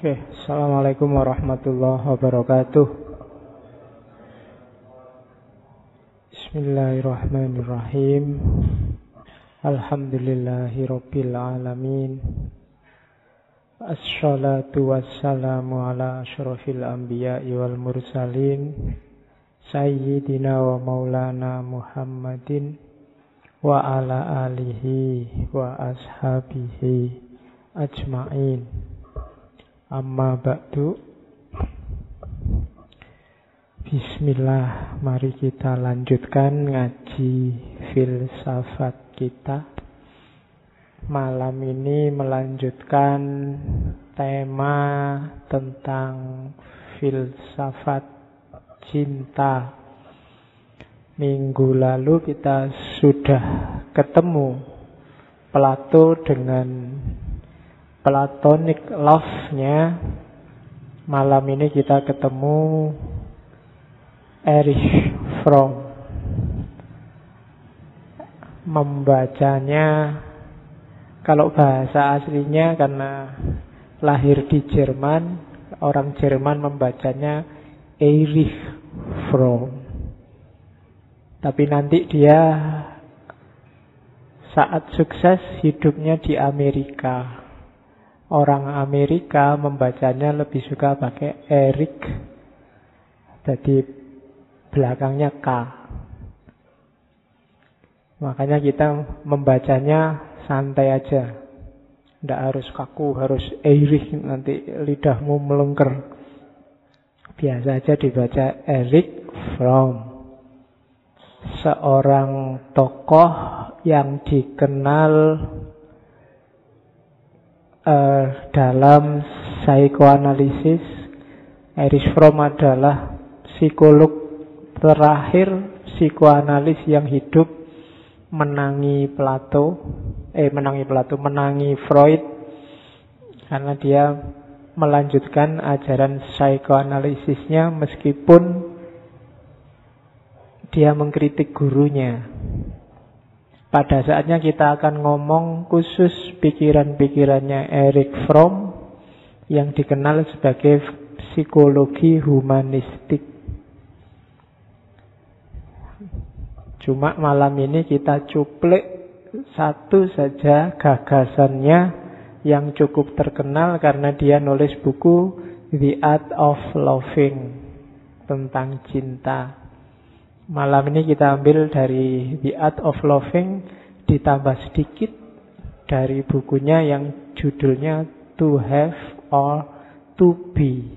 Oke, Assalamualaikum warahmatullahi wabarakatuh. Bismillahirrahmanirrahim. Alhamdulillahi alamin. Assalatu wassalamu ala ashrafil anbiya'i wal mursalin. Sayyidina wa maulana Muhammadin wa ala alihi wa ashabihi ajma'in. Amma ba'du. Bismillah Mari kita lanjutkan ngaji filsafat kita. Malam ini melanjutkan tema tentang filsafat cinta. Minggu lalu kita sudah ketemu Plato dengan platonic love-nya malam ini kita ketemu Erich Fromm. Membacanya kalau bahasa aslinya karena lahir di Jerman orang Jerman membacanya Erich Fromm. Tapi nanti dia saat sukses hidupnya di Amerika Orang Amerika membacanya lebih suka pakai Eric. Jadi belakangnya K. Makanya kita membacanya santai aja. Tidak harus kaku, harus Eric nanti lidahmu melengker. Biasa aja dibaca Eric from seorang tokoh yang dikenal uh, dalam psikoanalisis Erich Fromm adalah psikolog terakhir psikoanalis yang hidup menangi Plato eh menangi Plato menangi Freud karena dia melanjutkan ajaran psikoanalisisnya meskipun dia mengkritik gurunya pada saatnya kita akan ngomong khusus pikiran-pikirannya Eric Fromm yang dikenal sebagai psikologi humanistik. Cuma malam ini kita cuplik satu saja gagasannya yang cukup terkenal karena dia nulis buku The Art of Loving tentang cinta. Malam ini kita ambil dari The Art of Loving ditambah sedikit dari bukunya yang judulnya To Have or To Be.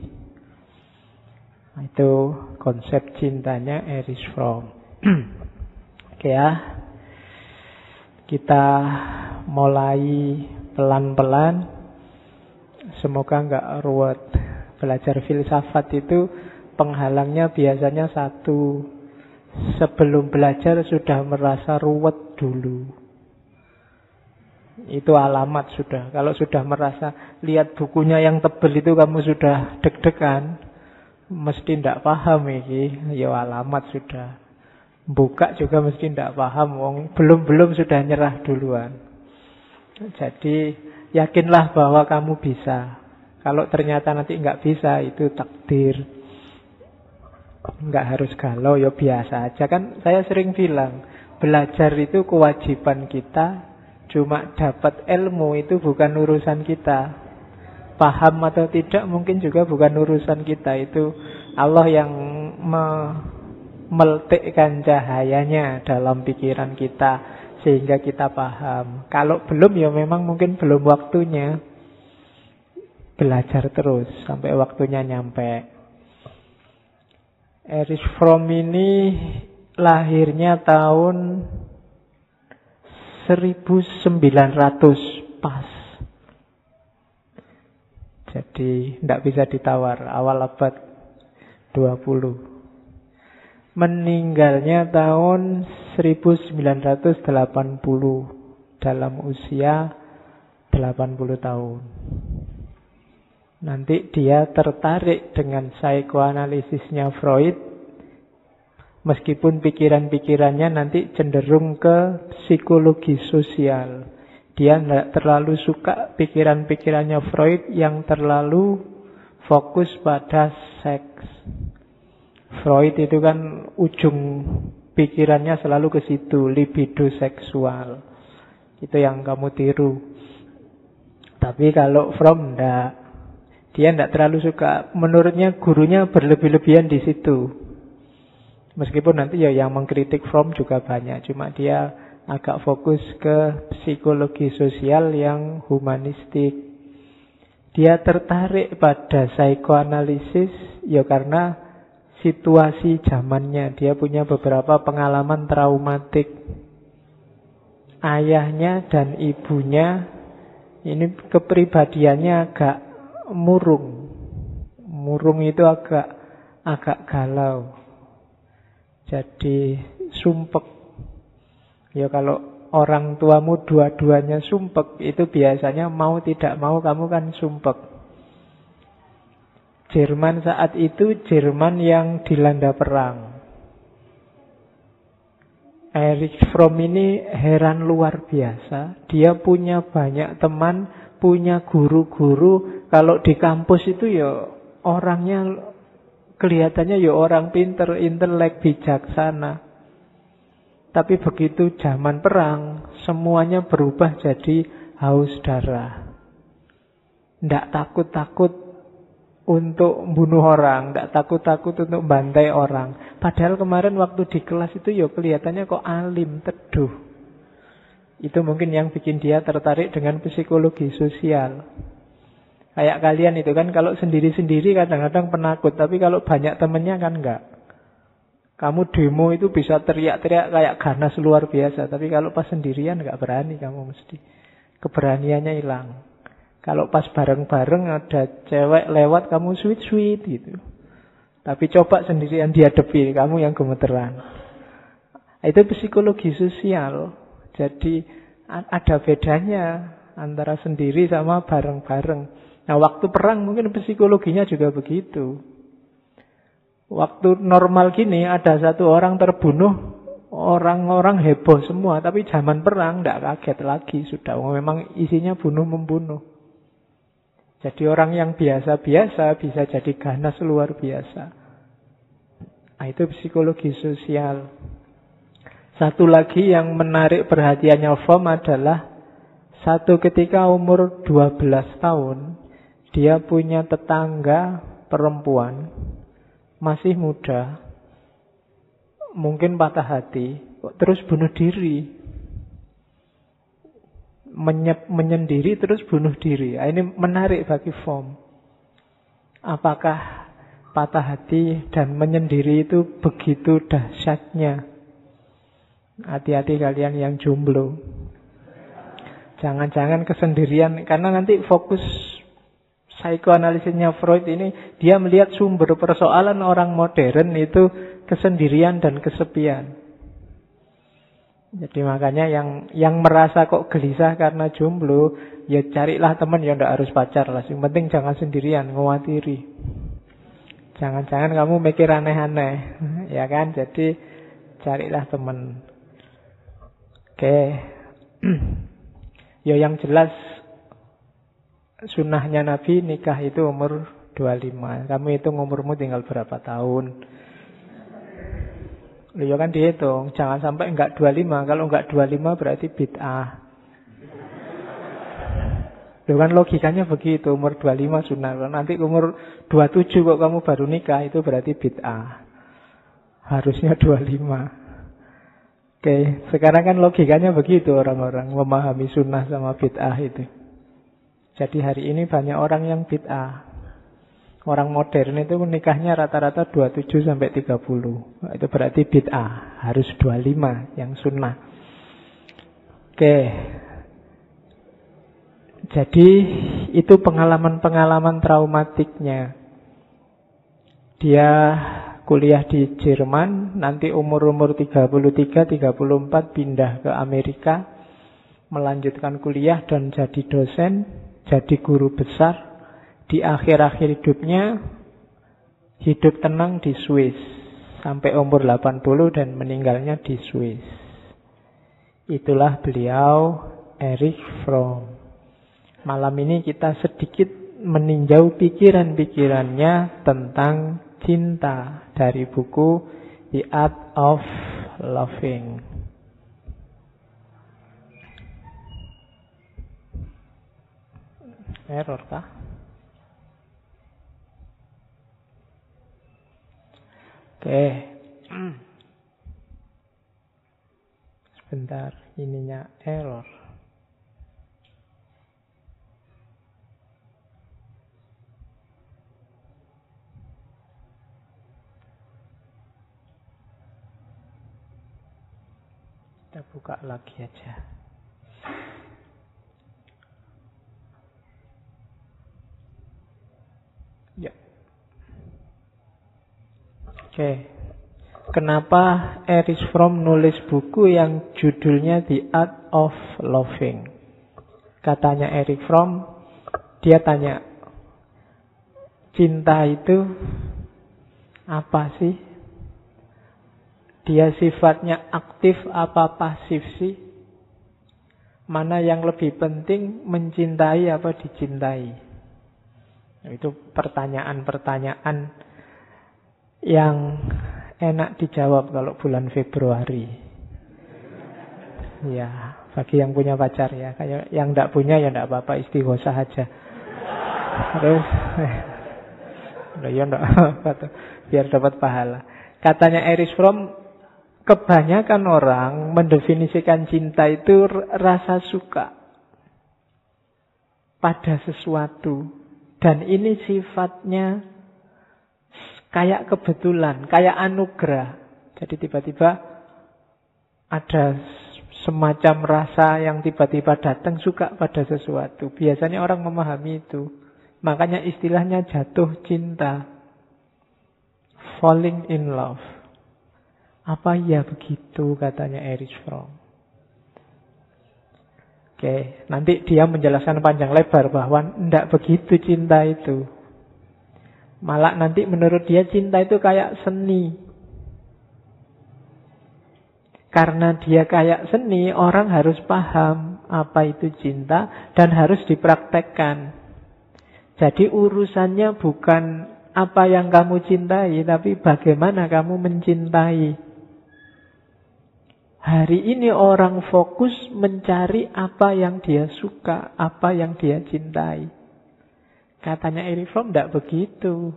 Nah, itu konsep cintanya Erich Fromm. Oke ya. Kita mulai pelan-pelan. Semoga nggak ruwet. Belajar filsafat itu penghalangnya biasanya satu sebelum belajar sudah merasa ruwet dulu. Itu alamat sudah. Kalau sudah merasa lihat bukunya yang tebel itu kamu sudah deg-degan, mesti tidak paham ini. Ya alamat sudah. Buka juga mesti tidak paham. Wong belum-belum sudah nyerah duluan. Jadi yakinlah bahwa kamu bisa. Kalau ternyata nanti nggak bisa, itu takdir. Nggak harus galau, ya biasa aja kan. Saya sering bilang, belajar itu kewajiban kita, cuma dapat ilmu itu bukan urusan kita. Paham atau tidak mungkin juga bukan urusan kita. Itu Allah yang me meltikkan cahayanya dalam pikiran kita sehingga kita paham. Kalau belum ya memang mungkin belum waktunya. Belajar terus sampai waktunya nyampe. Erich Fromm ini lahirnya tahun 1900 pas. Jadi tidak bisa ditawar awal abad 20. Meninggalnya tahun 1980 dalam usia 80 tahun. Nanti dia tertarik dengan psikoanalisisnya Freud Meskipun pikiran-pikirannya nanti cenderung ke psikologi sosial Dia tidak terlalu suka pikiran-pikirannya Freud yang terlalu fokus pada seks. Freud itu kan ujung pikirannya selalu ke situ, libido seksual. Itu yang kamu tiru. Tapi kalau From enggak. Dia enggak terlalu suka. Menurutnya gurunya berlebih-lebihan di situ. Meskipun nanti ya yang mengkritik From juga banyak. Cuma dia agak fokus ke psikologi sosial yang humanistik. Dia tertarik pada psikoanalisis ya karena situasi zamannya. Dia punya beberapa pengalaman traumatik. Ayahnya dan ibunya ini kepribadiannya agak murung. Murung itu agak agak galau. Jadi sumpek. Ya kalau orang tuamu dua-duanya sumpek, itu biasanya mau tidak mau kamu kan sumpek. Jerman saat itu Jerman yang dilanda perang. Erich Fromm ini heran luar biasa. Dia punya banyak teman, punya guru-guru. Kalau di kampus itu ya orangnya kelihatannya ya orang pinter, intelek, bijaksana. Tapi begitu zaman perang, semuanya berubah jadi haus darah. Tidak takut-takut untuk bunuh orang, tidak takut-takut untuk bantai orang. Padahal kemarin waktu di kelas itu ya kelihatannya kok alim, teduh. Itu mungkin yang bikin dia tertarik dengan psikologi sosial. Kayak kalian itu kan kalau sendiri-sendiri kadang-kadang penakut, tapi kalau banyak temennya kan enggak. Kamu demo itu bisa teriak-teriak kayak ganas luar biasa, tapi kalau pas sendirian enggak berani kamu mesti. Keberaniannya hilang. Kalau pas bareng-bareng ada cewek lewat kamu sweet-sweet gitu. Tapi coba sendirian dihadapi, kamu yang gemeteran. Itu psikologi sosial. Jadi ada bedanya antara sendiri sama bareng-bareng. Nah waktu perang mungkin psikologinya juga begitu. Waktu normal gini ada satu orang terbunuh, orang-orang heboh semua. Tapi zaman perang tidak kaget lagi sudah. Memang isinya bunuh-membunuh. Jadi orang yang biasa-biasa bisa jadi ganas luar biasa. Nah, itu psikologi sosial. Satu lagi yang menarik perhatiannya FOM adalah satu ketika umur 12 tahun, dia punya tetangga perempuan, masih muda, mungkin patah hati, terus bunuh diri menyep, menyendiri terus bunuh diri. Nah, ini menarik bagi form. Apakah patah hati dan menyendiri itu begitu dahsyatnya? Hati-hati kalian yang jomblo. Jangan-jangan kesendirian karena nanti fokus psikoanalisisnya Freud ini dia melihat sumber persoalan orang modern itu kesendirian dan kesepian. Jadi makanya yang yang merasa kok gelisah karena jomblo, ya carilah teman yang tidak harus pacar lah. Yang penting jangan sendirian, ngawatiri. Jangan-jangan kamu mikir aneh-aneh, ya kan? Jadi carilah teman. Oke. ya yang jelas sunnahnya Nabi nikah itu umur 25. Kamu itu umurmu tinggal berapa tahun? Loh ya kan dihitung, jangan sampai enggak 25. Kalau enggak 25 berarti bid'ah. Loh kan logikanya begitu, umur 25 sunnah. Nanti umur 27 kok kamu baru nikah, itu berarti bid'ah. Harusnya 25. Oke, sekarang kan logikanya begitu orang-orang memahami sunnah sama bid'ah itu. Jadi hari ini banyak orang yang bid'ah. Orang modern itu nikahnya rata-rata 27 sampai 30. Itu berarti bid'ah, harus 25 yang sunnah. Oke. Jadi itu pengalaman-pengalaman traumatiknya. Dia kuliah di Jerman, nanti umur-umur 33, 34 pindah ke Amerika, melanjutkan kuliah dan jadi dosen, jadi guru besar di akhir-akhir hidupnya hidup tenang di Swiss sampai umur 80 dan meninggalnya di Swiss. Itulah beliau Erich Fromm. Malam ini kita sedikit meninjau pikiran-pikirannya tentang cinta dari buku The Art of Loving. Error kah? Oke. Sebentar, ininya error. Kita buka lagi aja. Ya. Oke. Kenapa Erich Fromm nulis buku yang judulnya The Art of Loving? Katanya Erich Fromm, dia tanya, cinta itu apa sih? Dia sifatnya aktif apa pasif sih? Mana yang lebih penting mencintai apa dicintai? Itu pertanyaan-pertanyaan yang enak dijawab kalau bulan Februari. Ya, bagi yang punya pacar ya. Kayak yang tidak punya ya tidak apa-apa, istighosah aja. Terus, ya enggak biar dapat pahala. Katanya Erich Fromm, Kebanyakan orang mendefinisikan cinta itu rasa suka pada sesuatu. Dan ini sifatnya kayak kebetulan, kayak anugerah. Jadi tiba-tiba ada semacam rasa yang tiba-tiba datang suka pada sesuatu. Biasanya orang memahami itu. Makanya istilahnya jatuh cinta. Falling in love. Apa ya begitu katanya Erich Fromm. Oke, nanti dia menjelaskan panjang lebar bahwa tidak begitu cinta itu. Malah nanti menurut dia cinta itu kayak seni. Karena dia kayak seni, orang harus paham apa itu cinta dan harus dipraktekkan. Jadi urusannya bukan apa yang kamu cintai, tapi bagaimana kamu mencintai. Hari ini orang fokus mencari apa yang dia suka, apa yang dia cintai. Katanya Eric Fromm tidak begitu.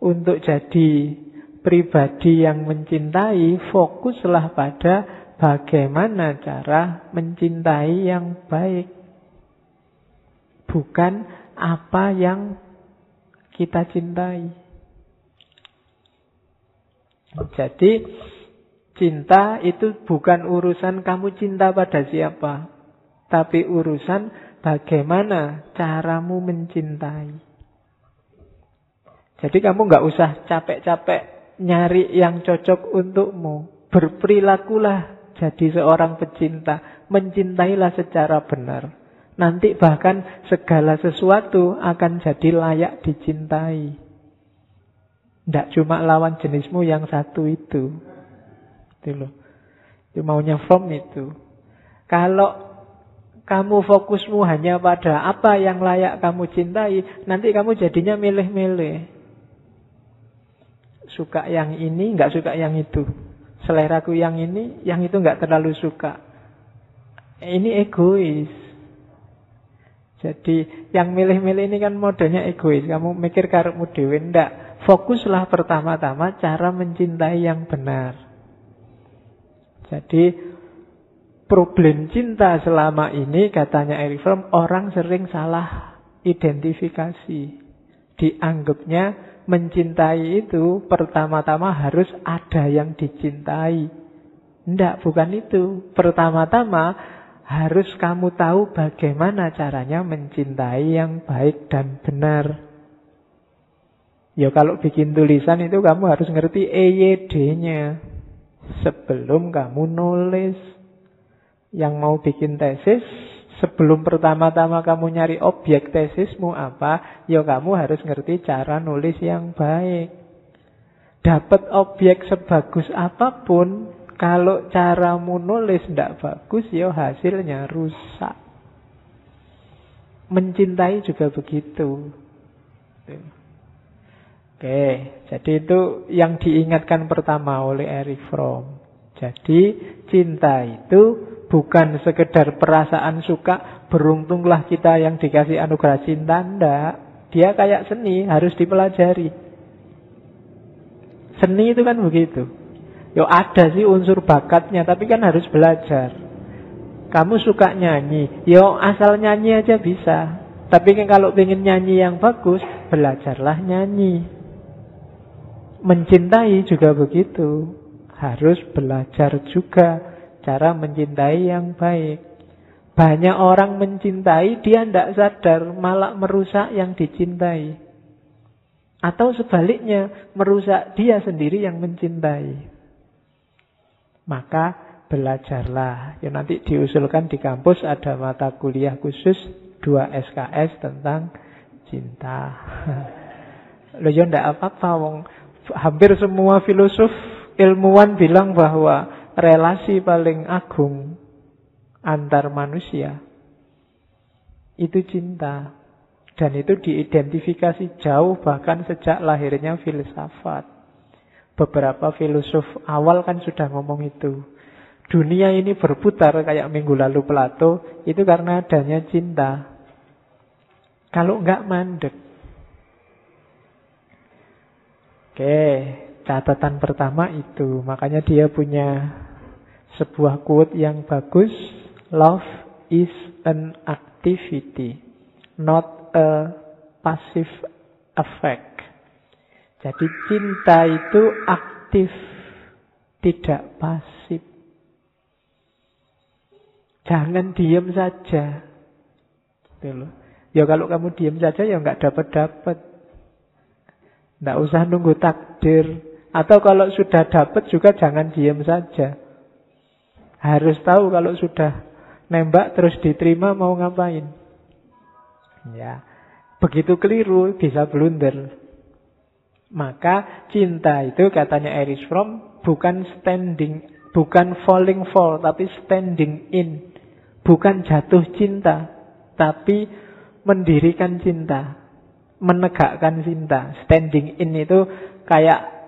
Untuk jadi pribadi yang mencintai, fokuslah pada bagaimana cara mencintai yang baik. Bukan apa yang kita cintai. Jadi Cinta itu bukan urusan kamu cinta pada siapa. Tapi urusan bagaimana caramu mencintai. Jadi kamu nggak usah capek-capek nyari yang cocok untukmu. Berperilakulah jadi seorang pecinta. Mencintailah secara benar. Nanti bahkan segala sesuatu akan jadi layak dicintai. Tidak cuma lawan jenismu yang satu itu. Itu loh. Itu maunya from itu. Kalau kamu fokusmu hanya pada apa yang layak kamu cintai, nanti kamu jadinya milih-milih. Suka yang ini, nggak suka yang itu. Seleraku yang ini, yang itu nggak terlalu suka. Ini egois. Jadi yang milih-milih ini kan modenya egois. Kamu mikir karepmu dewe ndak. Fokuslah pertama-tama cara mencintai yang benar. Jadi problem cinta selama ini katanya Eric Fromm orang sering salah identifikasi. Dianggapnya mencintai itu pertama-tama harus ada yang dicintai. Tidak, bukan itu. Pertama-tama harus kamu tahu bagaimana caranya mencintai yang baik dan benar. Ya kalau bikin tulisan itu kamu harus ngerti EYD-nya sebelum kamu nulis. Yang mau bikin tesis, sebelum pertama-tama kamu nyari objek tesismu apa, ya kamu harus ngerti cara nulis yang baik. Dapat objek sebagus apa pun, kalau caramu nulis tidak bagus, ya hasilnya rusak. Mencintai juga begitu. Oke, jadi itu yang diingatkan pertama oleh Eric Fromm. Jadi cinta itu bukan sekedar perasaan suka, beruntunglah kita yang dikasih anugerah cinta, enggak. Dia kayak seni, harus dipelajari. Seni itu kan begitu. Yo ada sih unsur bakatnya, tapi kan harus belajar. Kamu suka nyanyi, yo asal nyanyi aja bisa. Tapi kan kalau ingin nyanyi yang bagus, belajarlah nyanyi. Mencintai juga begitu. Harus belajar juga cara mencintai yang baik. Banyak orang mencintai, dia tidak sadar, malah merusak yang dicintai. Atau sebaliknya, merusak dia sendiri yang mencintai. Maka belajarlah. Ya nanti diusulkan di kampus ada mata kuliah khusus 2 SKS tentang cinta. Loh ya ndak apa-apa wong hampir semua filosof ilmuwan bilang bahwa relasi paling agung antar manusia itu cinta. Dan itu diidentifikasi jauh bahkan sejak lahirnya filsafat. Beberapa filosof awal kan sudah ngomong itu. Dunia ini berputar kayak minggu lalu Plato itu karena adanya cinta. Kalau enggak mandek. Oke, catatan pertama itu. Makanya dia punya sebuah quote yang bagus. Love is an activity, not a passive effect. Jadi cinta itu aktif, tidak pasif. Jangan diam saja. Gitu Ya kalau kamu diam saja ya nggak dapat-dapat. Tidak usah nunggu takdir. Atau kalau sudah dapat juga jangan diam saja. Harus tahu kalau sudah nembak terus diterima mau ngapain. Ya, begitu keliru bisa blunder. Maka cinta itu katanya Erich Fromm bukan standing, bukan falling fall, tapi standing in. Bukan jatuh cinta, tapi mendirikan cinta menegakkan cinta. Standing in itu kayak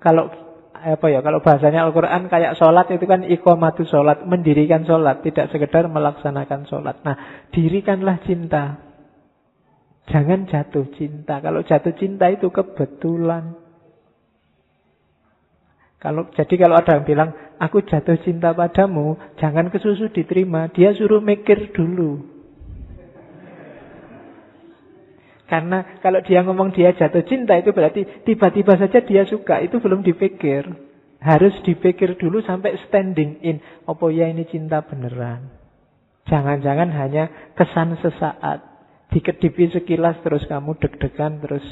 kalau apa ya kalau bahasanya Al-Quran kayak sholat itu kan ikomatu sholat mendirikan sholat tidak sekedar melaksanakan sholat. Nah dirikanlah cinta. Jangan jatuh cinta. Kalau jatuh cinta itu kebetulan. Kalau jadi kalau ada yang bilang aku jatuh cinta padamu jangan kesusu diterima. Dia suruh mikir dulu Karena kalau dia ngomong dia jatuh cinta itu berarti tiba-tiba saja dia suka. Itu belum dipikir. Harus dipikir dulu sampai standing in. Apa ya ini cinta beneran. Jangan-jangan hanya kesan sesaat. Dikedipi sekilas terus kamu deg-degan terus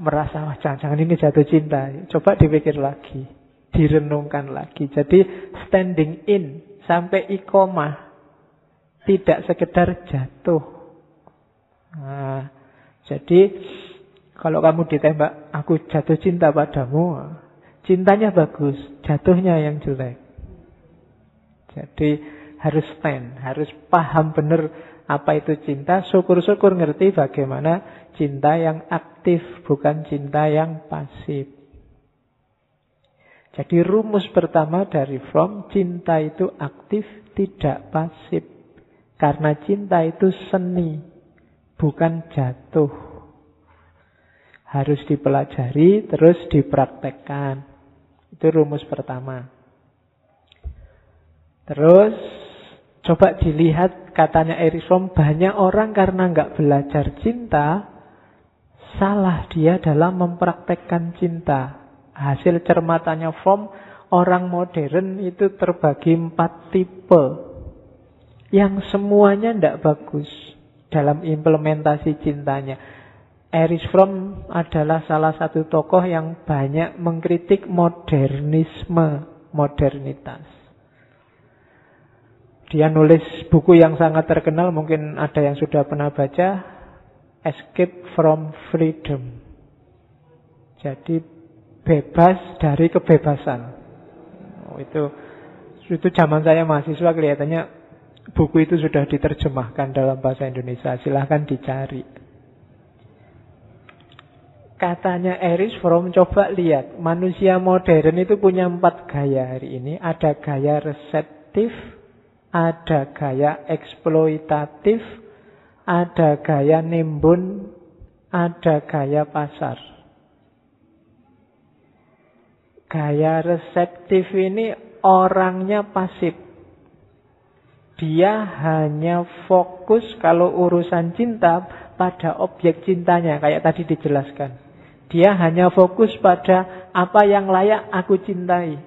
merasa wah jangan-jangan ini jatuh cinta. Coba dipikir lagi. Direnungkan lagi. Jadi standing in sampai ikomah. Tidak sekedar jatuh. Nah, jadi kalau kamu ditembak, aku jatuh cinta padamu, cintanya bagus, jatuhnya yang jelek. Jadi harus stand, harus paham benar apa itu cinta, syukur-syukur ngerti bagaimana cinta yang aktif, bukan cinta yang pasif. Jadi rumus pertama dari From, cinta itu aktif, tidak pasif. Karena cinta itu seni, bukan jatuh. Harus dipelajari, terus dipraktekkan. Itu rumus pertama. Terus, coba dilihat katanya Erikson, banyak orang karena nggak belajar cinta, salah dia dalam mempraktekkan cinta. Hasil cermatannya From, orang modern itu terbagi empat tipe. Yang semuanya tidak bagus dalam implementasi cintanya. Erich Fromm adalah salah satu tokoh yang banyak mengkritik modernisme, modernitas. Dia nulis buku yang sangat terkenal, mungkin ada yang sudah pernah baca, Escape from Freedom. Jadi bebas dari kebebasan. Oh, itu itu zaman saya mahasiswa kelihatannya Buku itu sudah diterjemahkan dalam bahasa Indonesia. Silahkan dicari. Katanya Erich Fromm, coba lihat. Manusia modern itu punya empat gaya hari ini. Ada gaya reseptif, ada gaya eksploitatif, ada gaya nimbun, ada gaya pasar. Gaya reseptif ini orangnya pasif. Dia hanya fokus kalau urusan cinta pada objek cintanya, kayak tadi dijelaskan. Dia hanya fokus pada apa yang layak aku cintai.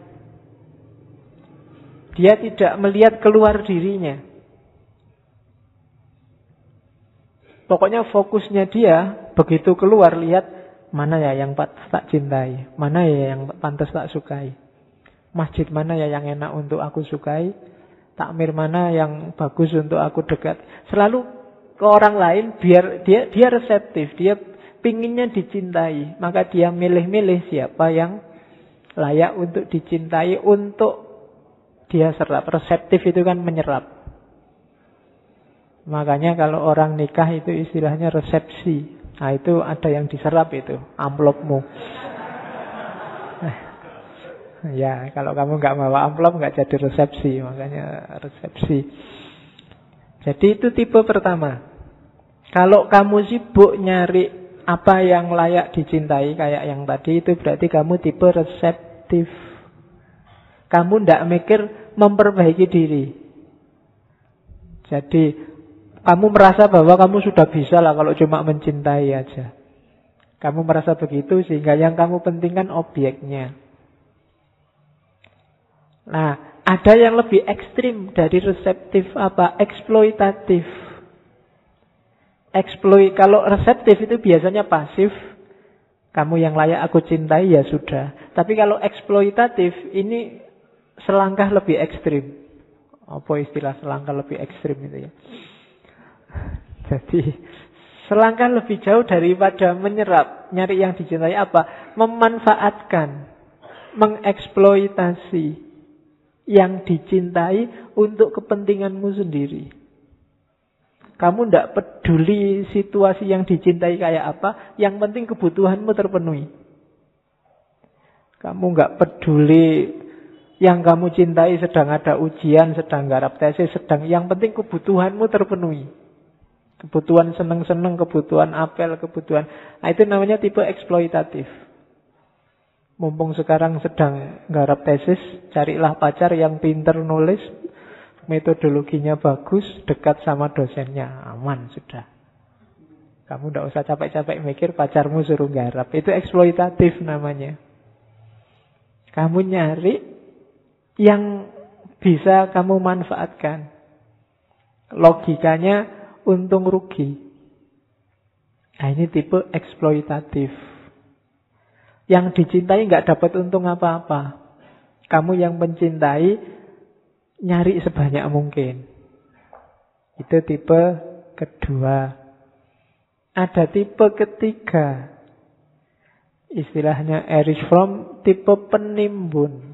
Dia tidak melihat keluar dirinya. Pokoknya fokusnya dia begitu keluar lihat mana ya yang tak cintai, mana ya yang pantas tak sukai. Masjid mana ya yang enak untuk aku sukai, takmir mana yang bagus untuk aku dekat. Selalu ke orang lain biar dia dia reseptif, dia pinginnya dicintai, maka dia milih-milih siapa yang layak untuk dicintai, untuk dia serap. Reseptif itu kan menyerap. Makanya kalau orang nikah itu istilahnya resepsi. Nah itu ada yang diserap itu, amplopmu. Ya, kalau kamu nggak bawa amplop nggak jadi resepsi, makanya resepsi. Jadi itu tipe pertama. Kalau kamu sibuk nyari apa yang layak dicintai kayak yang tadi itu berarti kamu tipe reseptif. Kamu tidak mikir memperbaiki diri. Jadi kamu merasa bahwa kamu sudah bisa lah kalau cuma mencintai aja. Kamu merasa begitu sehingga yang kamu pentingkan objeknya. Nah, ada yang lebih ekstrim dari reseptif apa? Eksploitatif. Exploit kalau reseptif itu biasanya pasif. Kamu yang layak aku cintai ya sudah. Tapi kalau eksploitatif ini selangkah lebih ekstrim. Apa istilah selangkah lebih ekstrim itu ya? Jadi selangkah lebih jauh daripada menyerap, nyari yang dicintai apa? Memanfaatkan, mengeksploitasi yang dicintai untuk kepentinganmu sendiri. Kamu tidak peduli situasi yang dicintai kayak apa, yang penting kebutuhanmu terpenuhi. Kamu nggak peduli yang kamu cintai sedang ada ujian, sedang garap tesis, sedang yang penting kebutuhanmu terpenuhi. Kebutuhan seneng-seneng, kebutuhan apel, kebutuhan. Nah, itu namanya tipe eksploitatif. Mumpung sekarang sedang garap tesis, carilah pacar yang pinter nulis, metodologinya bagus, dekat sama dosennya, aman sudah. Kamu tidak usah capek-capek mikir pacarmu suruh garap. Itu eksploitatif namanya. Kamu nyari yang bisa kamu manfaatkan. Logikanya untung rugi. Nah ini tipe eksploitatif. Yang dicintai nggak dapat untung apa-apa. Kamu yang mencintai nyari sebanyak mungkin. Itu tipe kedua. Ada tipe ketiga. Istilahnya Erich Fromm tipe penimbun.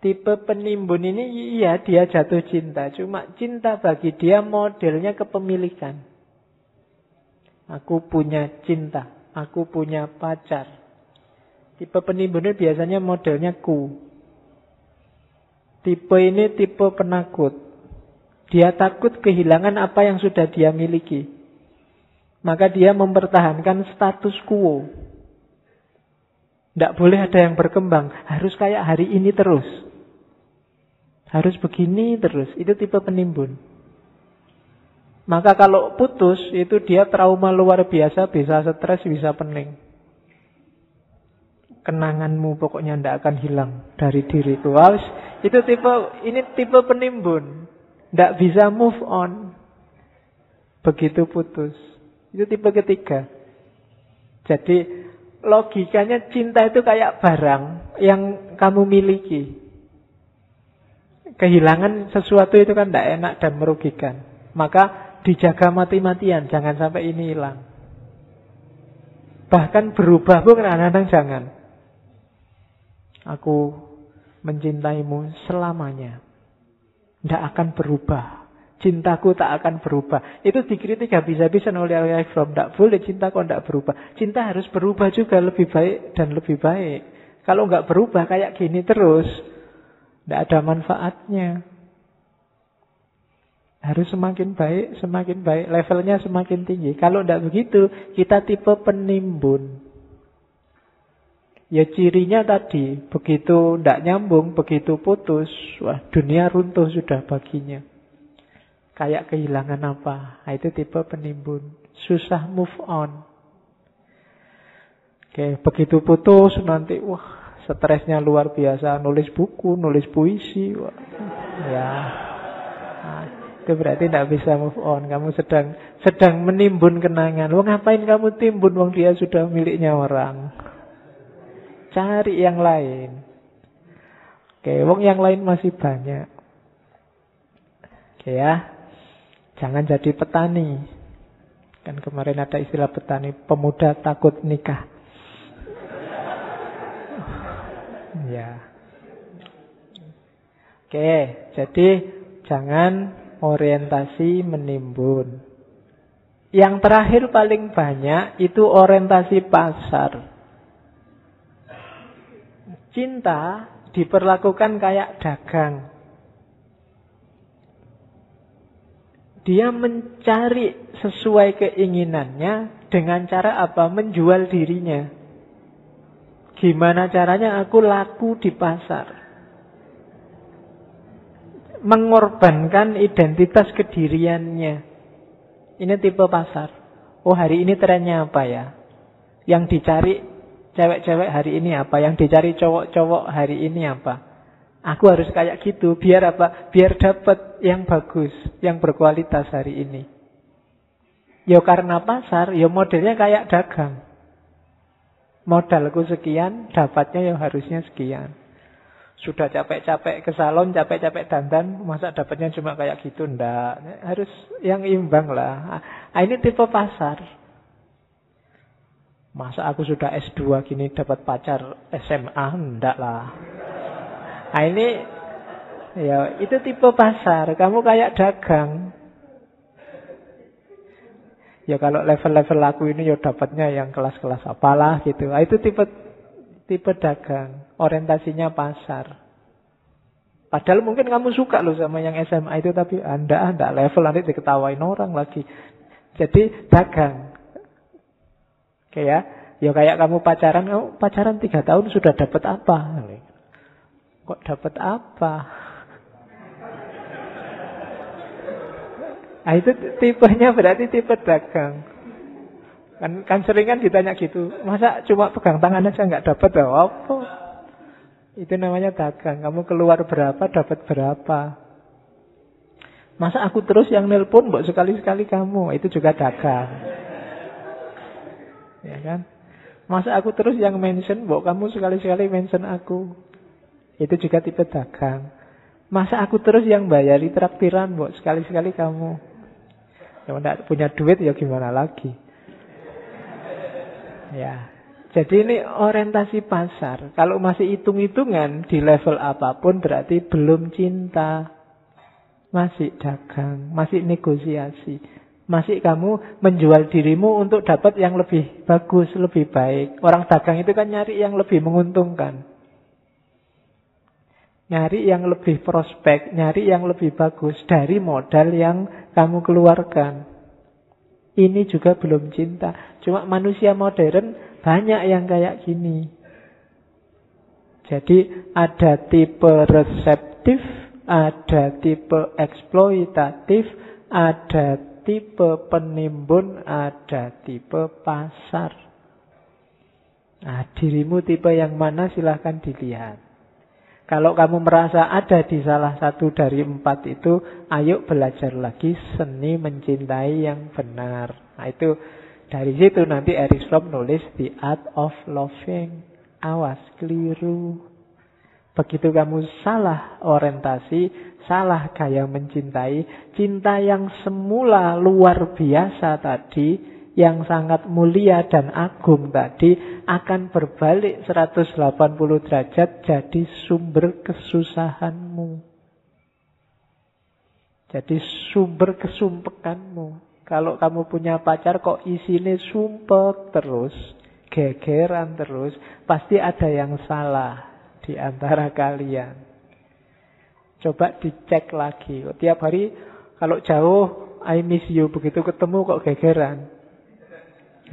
Tipe penimbun ini iya dia jatuh cinta. Cuma cinta bagi dia modelnya kepemilikan. Aku punya cinta. Aku punya pacar. Tipe penimbun biasanya modelnya ku. Tipe ini tipe penakut. Dia takut kehilangan apa yang sudah dia miliki. Maka dia mempertahankan status quo. Tidak boleh ada yang berkembang. Harus kayak hari ini terus. Harus begini terus. Itu tipe penimbun. Maka kalau putus, itu dia trauma luar biasa, bisa stres, bisa pening kenanganmu pokoknya tidak akan hilang dari diriku. Wow, itu tipe ini tipe penimbun. Tidak bisa move on. Begitu putus. Itu tipe ketiga. Jadi logikanya cinta itu kayak barang yang kamu miliki. Kehilangan sesuatu itu kan tidak enak dan merugikan. Maka dijaga mati-matian, jangan sampai ini hilang. Bahkan berubah pun kadang-kadang jangan. Aku mencintaimu selamanya. Tidak akan berubah. Cintaku tak akan berubah. Itu dikritik habis-habisan oleh Eric Fromm. Tidak boleh cinta kok tidak berubah. Cinta harus berubah juga lebih baik dan lebih baik. Kalau nggak berubah kayak gini terus, tidak ada manfaatnya. Harus semakin baik, semakin baik. Levelnya semakin tinggi. Kalau tidak begitu, kita tipe penimbun. Ya cirinya tadi, begitu tidak nyambung, begitu putus, wah dunia runtuh sudah baginya. Kayak kehilangan apa? Nah, itu tipe penimbun. Susah move on. Oke, begitu putus nanti, wah stresnya luar biasa. Nulis buku, nulis puisi. Wah. Ya, nah, itu berarti tidak bisa move on. Kamu sedang sedang menimbun kenangan. Wah ngapain kamu timbun? Wong dia sudah miliknya orang. Cari yang lain. Oke, wong yang lain masih banyak. Oke ya. Jangan jadi petani. Kan kemarin ada istilah petani, pemuda takut nikah. ya. Oke, jadi jangan orientasi menimbun. Yang terakhir paling banyak itu orientasi pasar. Cinta diperlakukan kayak dagang. Dia mencari sesuai keinginannya dengan cara apa? Menjual dirinya. Gimana caranya aku laku di pasar? Mengorbankan identitas kediriannya. Ini tipe pasar. Oh hari ini trennya apa ya? Yang dicari cewek-cewek hari ini apa, yang dicari cowok-cowok hari ini apa. Aku harus kayak gitu, biar apa? Biar dapat yang bagus, yang berkualitas hari ini. Ya karena pasar, ya modelnya kayak dagang. Modalku sekian, dapatnya ya harusnya sekian. Sudah capek-capek ke salon, capek-capek dandan, masa dapatnya cuma kayak gitu? Ndak. Harus yang imbang lah. Nah, ini tipe pasar. Masa aku sudah S2 gini dapat pacar SMA? Enggak lah. Nah ini ya itu tipe pasar. Kamu kayak dagang. Ya kalau level-level aku ini ya dapatnya yang kelas-kelas apalah gitu. Nah, itu tipe tipe dagang. Orientasinya pasar. Padahal mungkin kamu suka loh sama yang SMA itu tapi anda anda level nanti diketawain orang lagi. Jadi dagang. Oke ya. Ya kayak kamu pacaran, kamu pacaran tiga tahun sudah dapat apa? Kok dapat apa? Nah itu tipenya berarti tipe dagang. Kan, kan sering kan ditanya gitu, masa cuma pegang tangan aja nggak dapat? Apa? Itu namanya dagang. Kamu keluar berapa, dapat berapa. Masa aku terus yang nelpon, buat sekali-sekali kamu. Itu juga dagang. Ya kan? Masa aku terus yang mention, Mbok kamu sekali-sekali mention aku. Itu juga tipe dagang. Masa aku terus yang bayari traktiran, Mbok sekali-sekali kamu. Ya tidak punya duit ya gimana lagi. Ya. Jadi ini orientasi pasar. Kalau masih hitung-hitungan di level apa pun berarti belum cinta. Masih dagang, masih negosiasi. Masih kamu menjual dirimu untuk dapat yang lebih bagus, lebih baik. Orang dagang itu kan nyari yang lebih menguntungkan. Nyari yang lebih prospek, nyari yang lebih bagus dari modal yang kamu keluarkan. Ini juga belum cinta. Cuma manusia modern banyak yang kayak gini. Jadi ada tipe reseptif, ada tipe eksploitatif, ada tipe penimbun, ada tipe pasar. Nah, dirimu tipe yang mana silahkan dilihat. Kalau kamu merasa ada di salah satu dari empat itu, ayo belajar lagi seni mencintai yang benar. Nah itu dari situ nanti Erich Fromm nulis The Art of Loving. Awas, keliru. Begitu kamu salah orientasi, salah gaya mencintai, cinta yang semula luar biasa tadi, yang sangat mulia dan agung tadi akan berbalik 180 derajat jadi sumber kesusahanmu. Jadi sumber kesumpekanmu. Kalau kamu punya pacar kok isinya sumpek terus, gegeran terus, pasti ada yang salah di antara kalian. Coba dicek lagi. Tiap hari kalau jauh, I miss you. Begitu ketemu kok gegeran.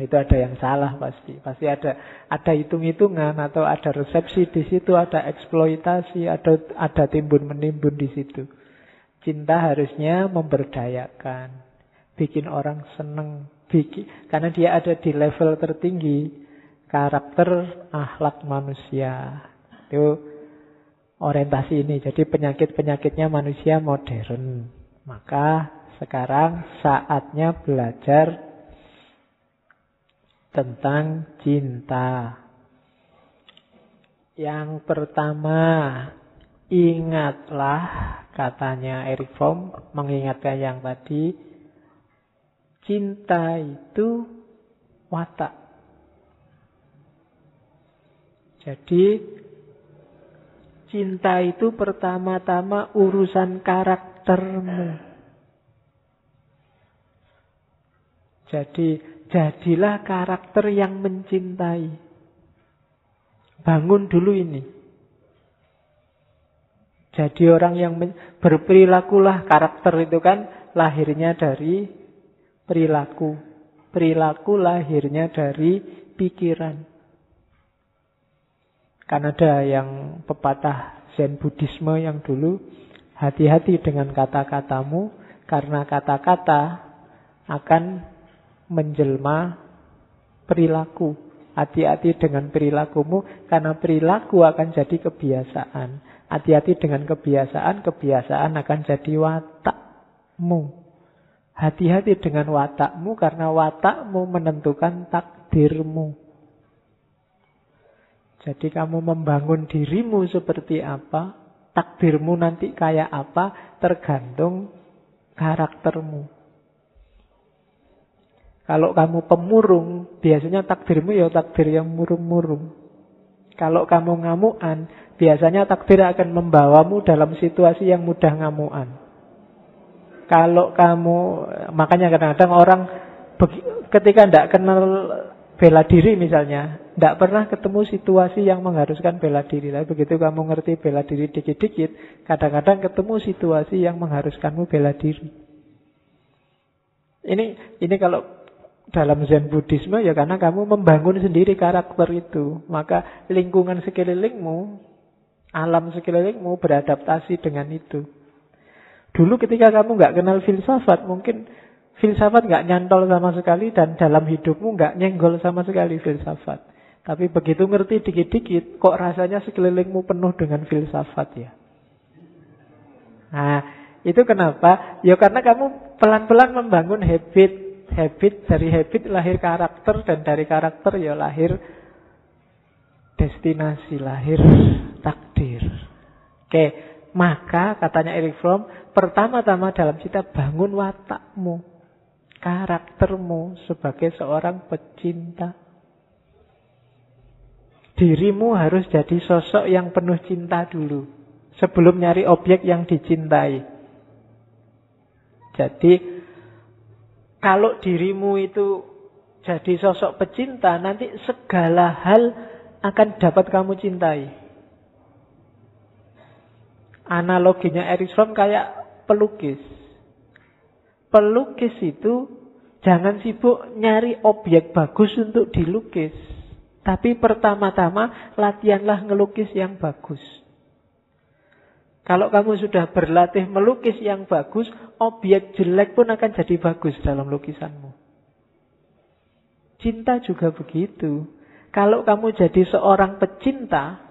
Itu ada yang salah pasti. Pasti ada ada hitung-hitungan atau ada resepsi di situ, ada eksploitasi, ada ada timbun menimbun di situ. Cinta harusnya memberdayakan, bikin orang seneng, bikin karena dia ada di level tertinggi karakter akhlak manusia. Itu orientasi ini. Jadi penyakit-penyakitnya manusia modern. Maka sekarang saatnya belajar tentang cinta. Yang pertama, ingatlah katanya Eric Fromm mengingatkan yang tadi, cinta itu watak. Jadi cinta itu pertama-tama urusan karakter karaktermu. Jadi, jadilah karakter yang mencintai. Bangun dulu ini. Jadi orang yang berperilakulah karakter itu kan lahirnya dari perilaku. Perilaku lahirnya dari pikiran. Kan ada yang pepatah Zen Buddhisme yang dulu Hati-hati dengan kata-katamu karena kata-kata akan menjelma perilaku. Hati-hati dengan perilakumu karena perilaku akan jadi kebiasaan. Hati-hati dengan kebiasaan, kebiasaan akan jadi watakmu. Hati-hati dengan watakmu karena watakmu menentukan takdirmu. Jadi kamu membangun dirimu seperti apa, takdirmu nanti kayak apa tergantung karaktermu. Kalau kamu pemurung, biasanya takdirmu ya takdir yang murung-murung. Kalau kamu ngamuan, biasanya takdir akan membawamu dalam situasi yang mudah ngamuan. Kalau kamu, makanya kadang-kadang orang ketika tidak kenal bela diri misalnya, tidak pernah ketemu situasi yang mengharuskan bela diri. Tapi begitu kamu ngerti bela diri dikit-dikit, kadang-kadang ketemu situasi yang mengharuskanmu bela diri. Ini ini kalau dalam Zen Buddhisme ya karena kamu membangun sendiri karakter itu. Maka lingkungan sekelilingmu, alam sekelilingmu beradaptasi dengan itu. Dulu ketika kamu nggak kenal filsafat, mungkin Filsafat nggak nyantol sama sekali dan dalam hidupmu nggak nyenggol sama sekali filsafat. Tapi begitu ngerti dikit-dikit, kok rasanya sekelilingmu penuh dengan filsafat ya. Nah, itu kenapa? Ya karena kamu pelan-pelan membangun habit. Habit, dari habit lahir karakter, dan dari karakter ya lahir destinasi, lahir takdir. Oke, maka katanya Eric Fromm, pertama-tama dalam cita bangun watakmu karaktermu sebagai seorang pecinta. Dirimu harus jadi sosok yang penuh cinta dulu. Sebelum nyari objek yang dicintai. Jadi, kalau dirimu itu jadi sosok pecinta, nanti segala hal akan dapat kamu cintai. Analoginya Fromm kayak pelukis. Pelukis itu jangan sibuk nyari objek bagus untuk dilukis. Tapi pertama-tama latihanlah ngelukis yang bagus. Kalau kamu sudah berlatih melukis yang bagus, objek jelek pun akan jadi bagus dalam lukisanmu. Cinta juga begitu. Kalau kamu jadi seorang pecinta,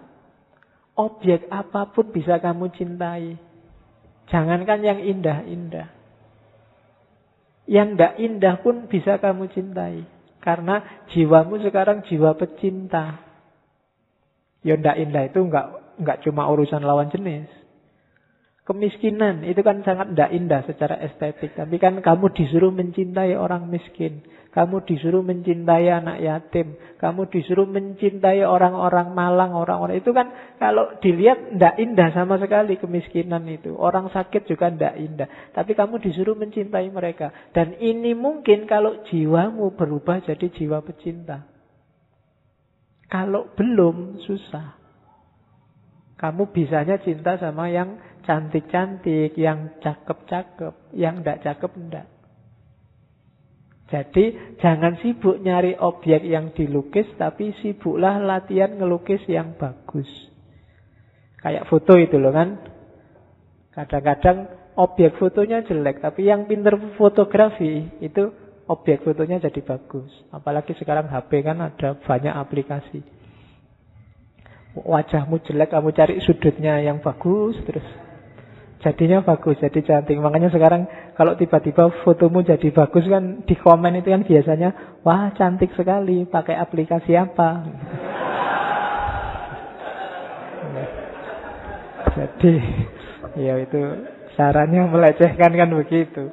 objek apa pun bisa kamu cintai. Jangankan yang indah-indah. Yang tidak indah pun bisa kamu cintai. Karena jiwamu sekarang jiwa pecinta. Yang tidak indah itu enggak, enggak cuma urusan lawan jenis. Kemiskinan itu kan sangat tidak indah secara estetik. Tapi kan kamu disuruh mencintai orang miskin. Kamu disuruh mencintai anak yatim. Kamu disuruh mencintai orang-orang malang, orang-orang itu kan kalau dilihat tidak indah sama sekali kemiskinan itu. Orang sakit juga tidak indah. Tapi kamu disuruh mencintai mereka. Dan ini mungkin kalau jiwamu berubah jadi jiwa pecinta. Kalau belum, susah. Kamu bisanya cinta sama yang cantik-cantik, yang cakep-cakep, yang tidak cakep enggak. Jadi jangan sibuk nyari objek yang dilukis, tapi sibuklah latihan ngelukis yang bagus. Kayak foto itu loh kan. Kadang-kadang objek fotonya jelek, tapi yang pinter fotografi itu objek fotonya jadi bagus. Apalagi sekarang HP kan ada banyak aplikasi. Wajahmu jelek, kamu cari sudutnya yang bagus terus jadinya bagus, jadi cantik. Makanya sekarang kalau tiba-tiba fotomu jadi bagus kan di komen itu kan biasanya, wah cantik sekali, pakai aplikasi apa? jadi ya itu sarannya melecehkan kan begitu.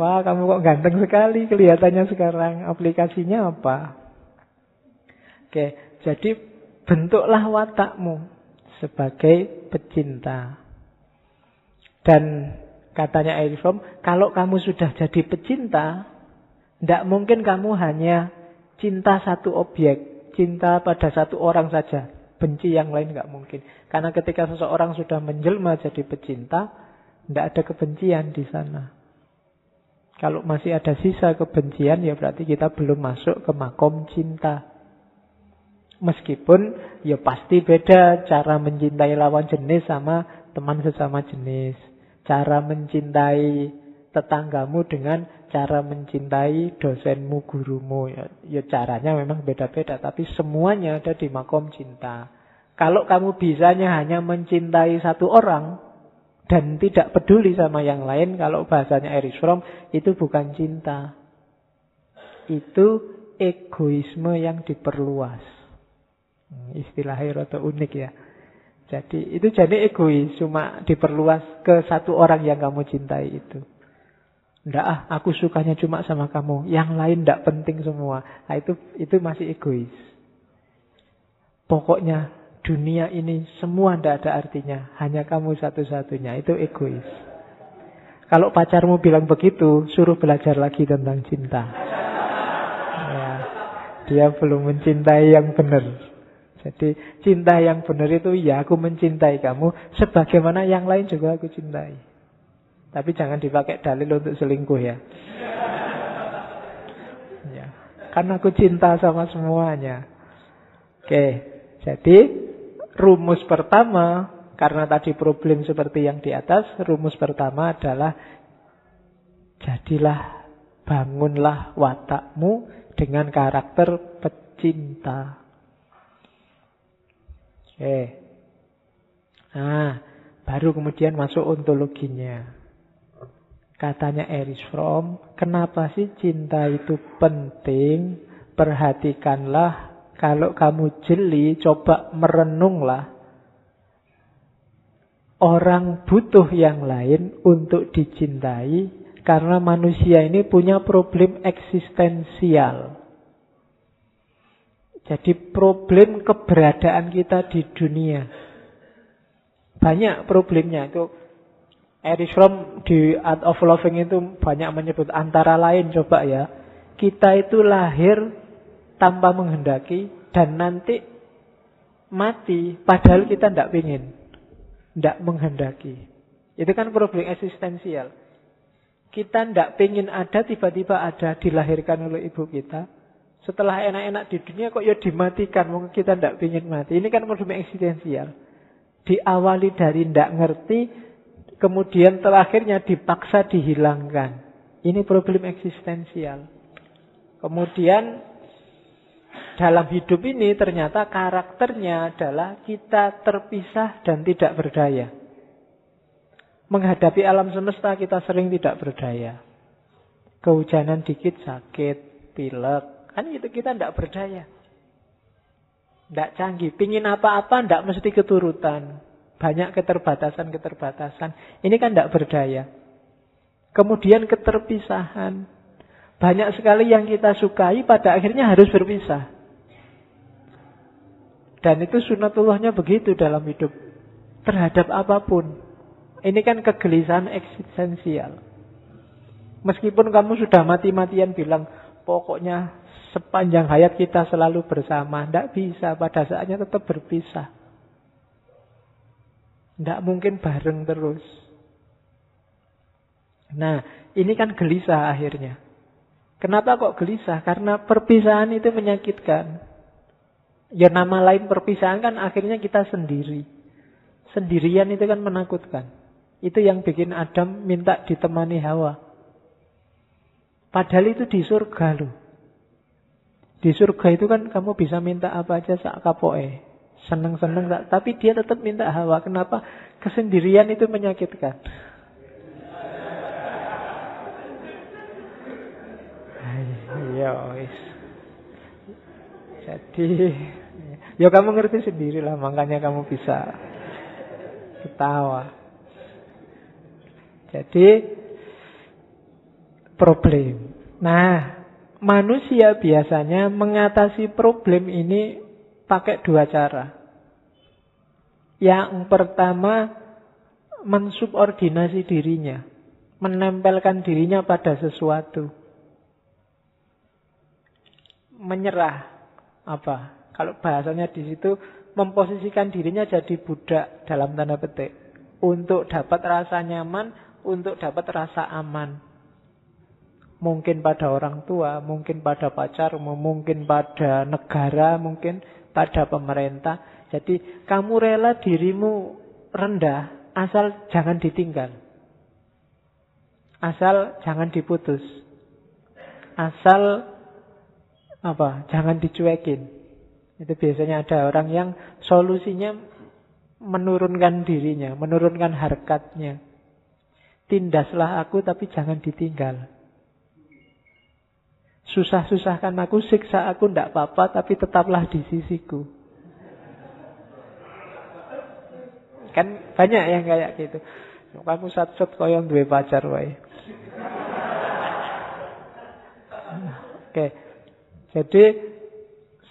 Wah kamu kok ganteng sekali kelihatannya sekarang, aplikasinya apa? Oke, jadi bentuklah watakmu sebagai pecinta. Dan katanya Fromm, kalau kamu sudah jadi pecinta, tidak mungkin kamu hanya cinta satu objek, cinta pada satu orang saja. Benci yang lain nggak mungkin. Karena ketika seseorang sudah menjelma jadi pecinta, tidak ada kebencian di sana. Kalau masih ada sisa kebencian, ya berarti kita belum masuk ke makom cinta. Meskipun ya pasti beda cara mencintai lawan jenis sama teman sesama jenis cara mencintai tetanggamu dengan cara mencintai dosenmu, gurumu. Ya, ya caranya memang beda-beda, tapi semuanya ada di makom cinta. Kalau kamu bisanya hanya mencintai satu orang dan tidak peduli sama yang lain, kalau bahasanya Erich Fromm, itu bukan cinta. Itu egoisme yang diperluas. Hmm, istilahnya rada unik ya. Jadi itu jadi egois, cuma diperluas ke satu orang yang kamu cintai itu. Enggak ah, aku sukanya cuma sama kamu. Yang lain enggak penting semua. Nah, itu itu masih egois. Pokoknya dunia ini semua enggak ada artinya. Hanya kamu satu-satunya. Itu egois. Kalau pacarmu bilang begitu, suruh belajar lagi tentang cinta. Ya, dia belum mencintai yang benar. Jadi cinta yang benar itu ya aku mencintai kamu sebagaimana yang lain juga aku cintai. Tapi jangan dipakai dalil untuk selingkuh ya. ya. Karena aku cinta sama semuanya. Oke, jadi rumus pertama karena tadi problem seperti yang di atas, rumus pertama adalah jadilah bangunlah watakmu dengan karakter pecinta. Oke. Nah, baru kemudian masuk ontologinya. Katanya Erich Fromm, kenapa sih cinta itu penting? Perhatikanlah, kalau kamu jeli, coba merenunglah. Orang butuh yang lain untuk dicintai karena manusia ini punya problem eksistensial. Jadi problem keberadaan kita di dunia. Banyak problemnya itu. Erich Fromm di Art of Loving itu banyak menyebut antara lain coba ya. Kita itu lahir tanpa menghendaki dan nanti mati padahal kita tidak ingin. Tidak menghendaki. Itu kan problem eksistensial. Kita tidak ingin ada, tiba-tiba ada, dilahirkan oleh ibu kita. Setelah enak-enak di dunia kok ya dimatikan. Mungkin kita tidak ingin mati. Ini kan problem eksistensial. Diawali dari tidak ngerti, kemudian terakhirnya dipaksa dihilangkan. Ini problem eksistensial. Kemudian dalam hidup ini ternyata karakternya adalah kita terpisah dan tidak berdaya. Menghadapi alam semesta kita sering tidak berdaya. Kehujanan dikit sakit, pilek, Kan itu kita tidak berdaya. Tidak canggih. Pingin apa-apa tidak mesti keturutan. Banyak keterbatasan-keterbatasan. Ini kan tidak berdaya. Kemudian keterpisahan. Banyak sekali yang kita sukai pada akhirnya harus berpisah. Dan itu sunatullahnya begitu dalam hidup. Terhadap apa pun. Ini kan kegelisahan eksistensial. Meskipun kamu sudah mati-matian bilang, pokoknya sepanjang hayat kita selalu bersama. Tidak bisa, pada saatnya tetap berpisah. Tidak mungkin bareng terus. Nah, ini kan gelisah akhirnya. Kenapa kok gelisah? Karena perpisahan itu menyakitkan. Ya nama lain perpisahan kan akhirnya kita sendiri. Sendirian itu kan menakutkan. Itu yang bikin Adam minta ditemani Hawa. Padahal itu di surga loh. Di surga itu kan kamu bisa minta apa aja sak kapoe. Seneng-seneng tak. Tapi dia tetap minta hawa. Kenapa? Kesendirian itu menyakitkan. Ya Jadi ya kamu ngerti sendiri lah makanya kamu bisa ketawa. Jadi problem. Nah, manusia biasanya mengatasi problem ini pakai dua cara. Yang pertama, mensubordinasi dirinya, menempelkan dirinya pada sesuatu. Menyerah apa? Kalau bahasanya di situ memposisikan dirinya jadi budak dalam tanda petik untuk dapat rasa nyaman, untuk dapat rasa aman. Mungkin pada orang tua, mungkin pada pacar, mungkin pada negara, mungkin pada pemerintah. Jadi kamu rela dirimu rendah asal jangan ditinggal. Asal jangan diputus. Asal apa? Jangan dicuekin. Itu biasanya ada orang yang solusinya menurunkan dirinya, menurunkan harkatnya. Tindaslah aku tapi jangan ditinggal. Susah-susahkan aku, siksa aku ndak apa-apa, tapi tetaplah di sisiku. Kan banyak yang kayak gitu. Kamu sat-sat yang dua pacar wae. Oke. Jadi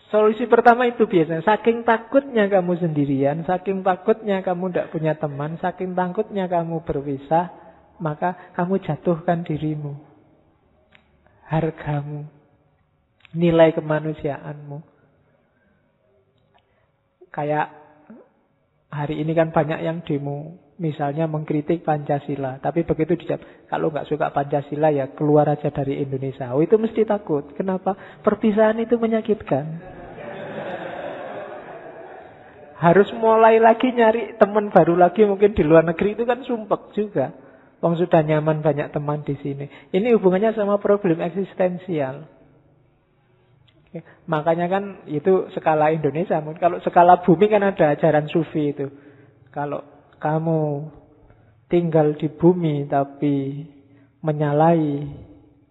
solusi pertama itu biasanya saking takutnya kamu sendirian, saking takutnya kamu tidak punya teman, saking takutnya kamu berpisah, maka kamu jatuhkan dirimu hargamu, nilai kemanusiaanmu. Kayak hari ini kan banyak yang demo, misalnya mengkritik Pancasila. Tapi begitu dijawab, kalau nggak suka Pancasila ya keluar aja dari Indonesia. Oh itu mesti takut. Kenapa? Perpisahan itu menyakitkan. Harus mulai lagi nyari teman baru lagi mungkin di luar negeri itu kan sumpek juga. Wong sudah nyaman banyak teman di sini. Ini hubungannya sama problem eksistensial. Oke. Makanya kan itu skala Indonesia. Kalau skala bumi kan ada ajaran sufi itu. Kalau kamu tinggal di bumi tapi menyalahi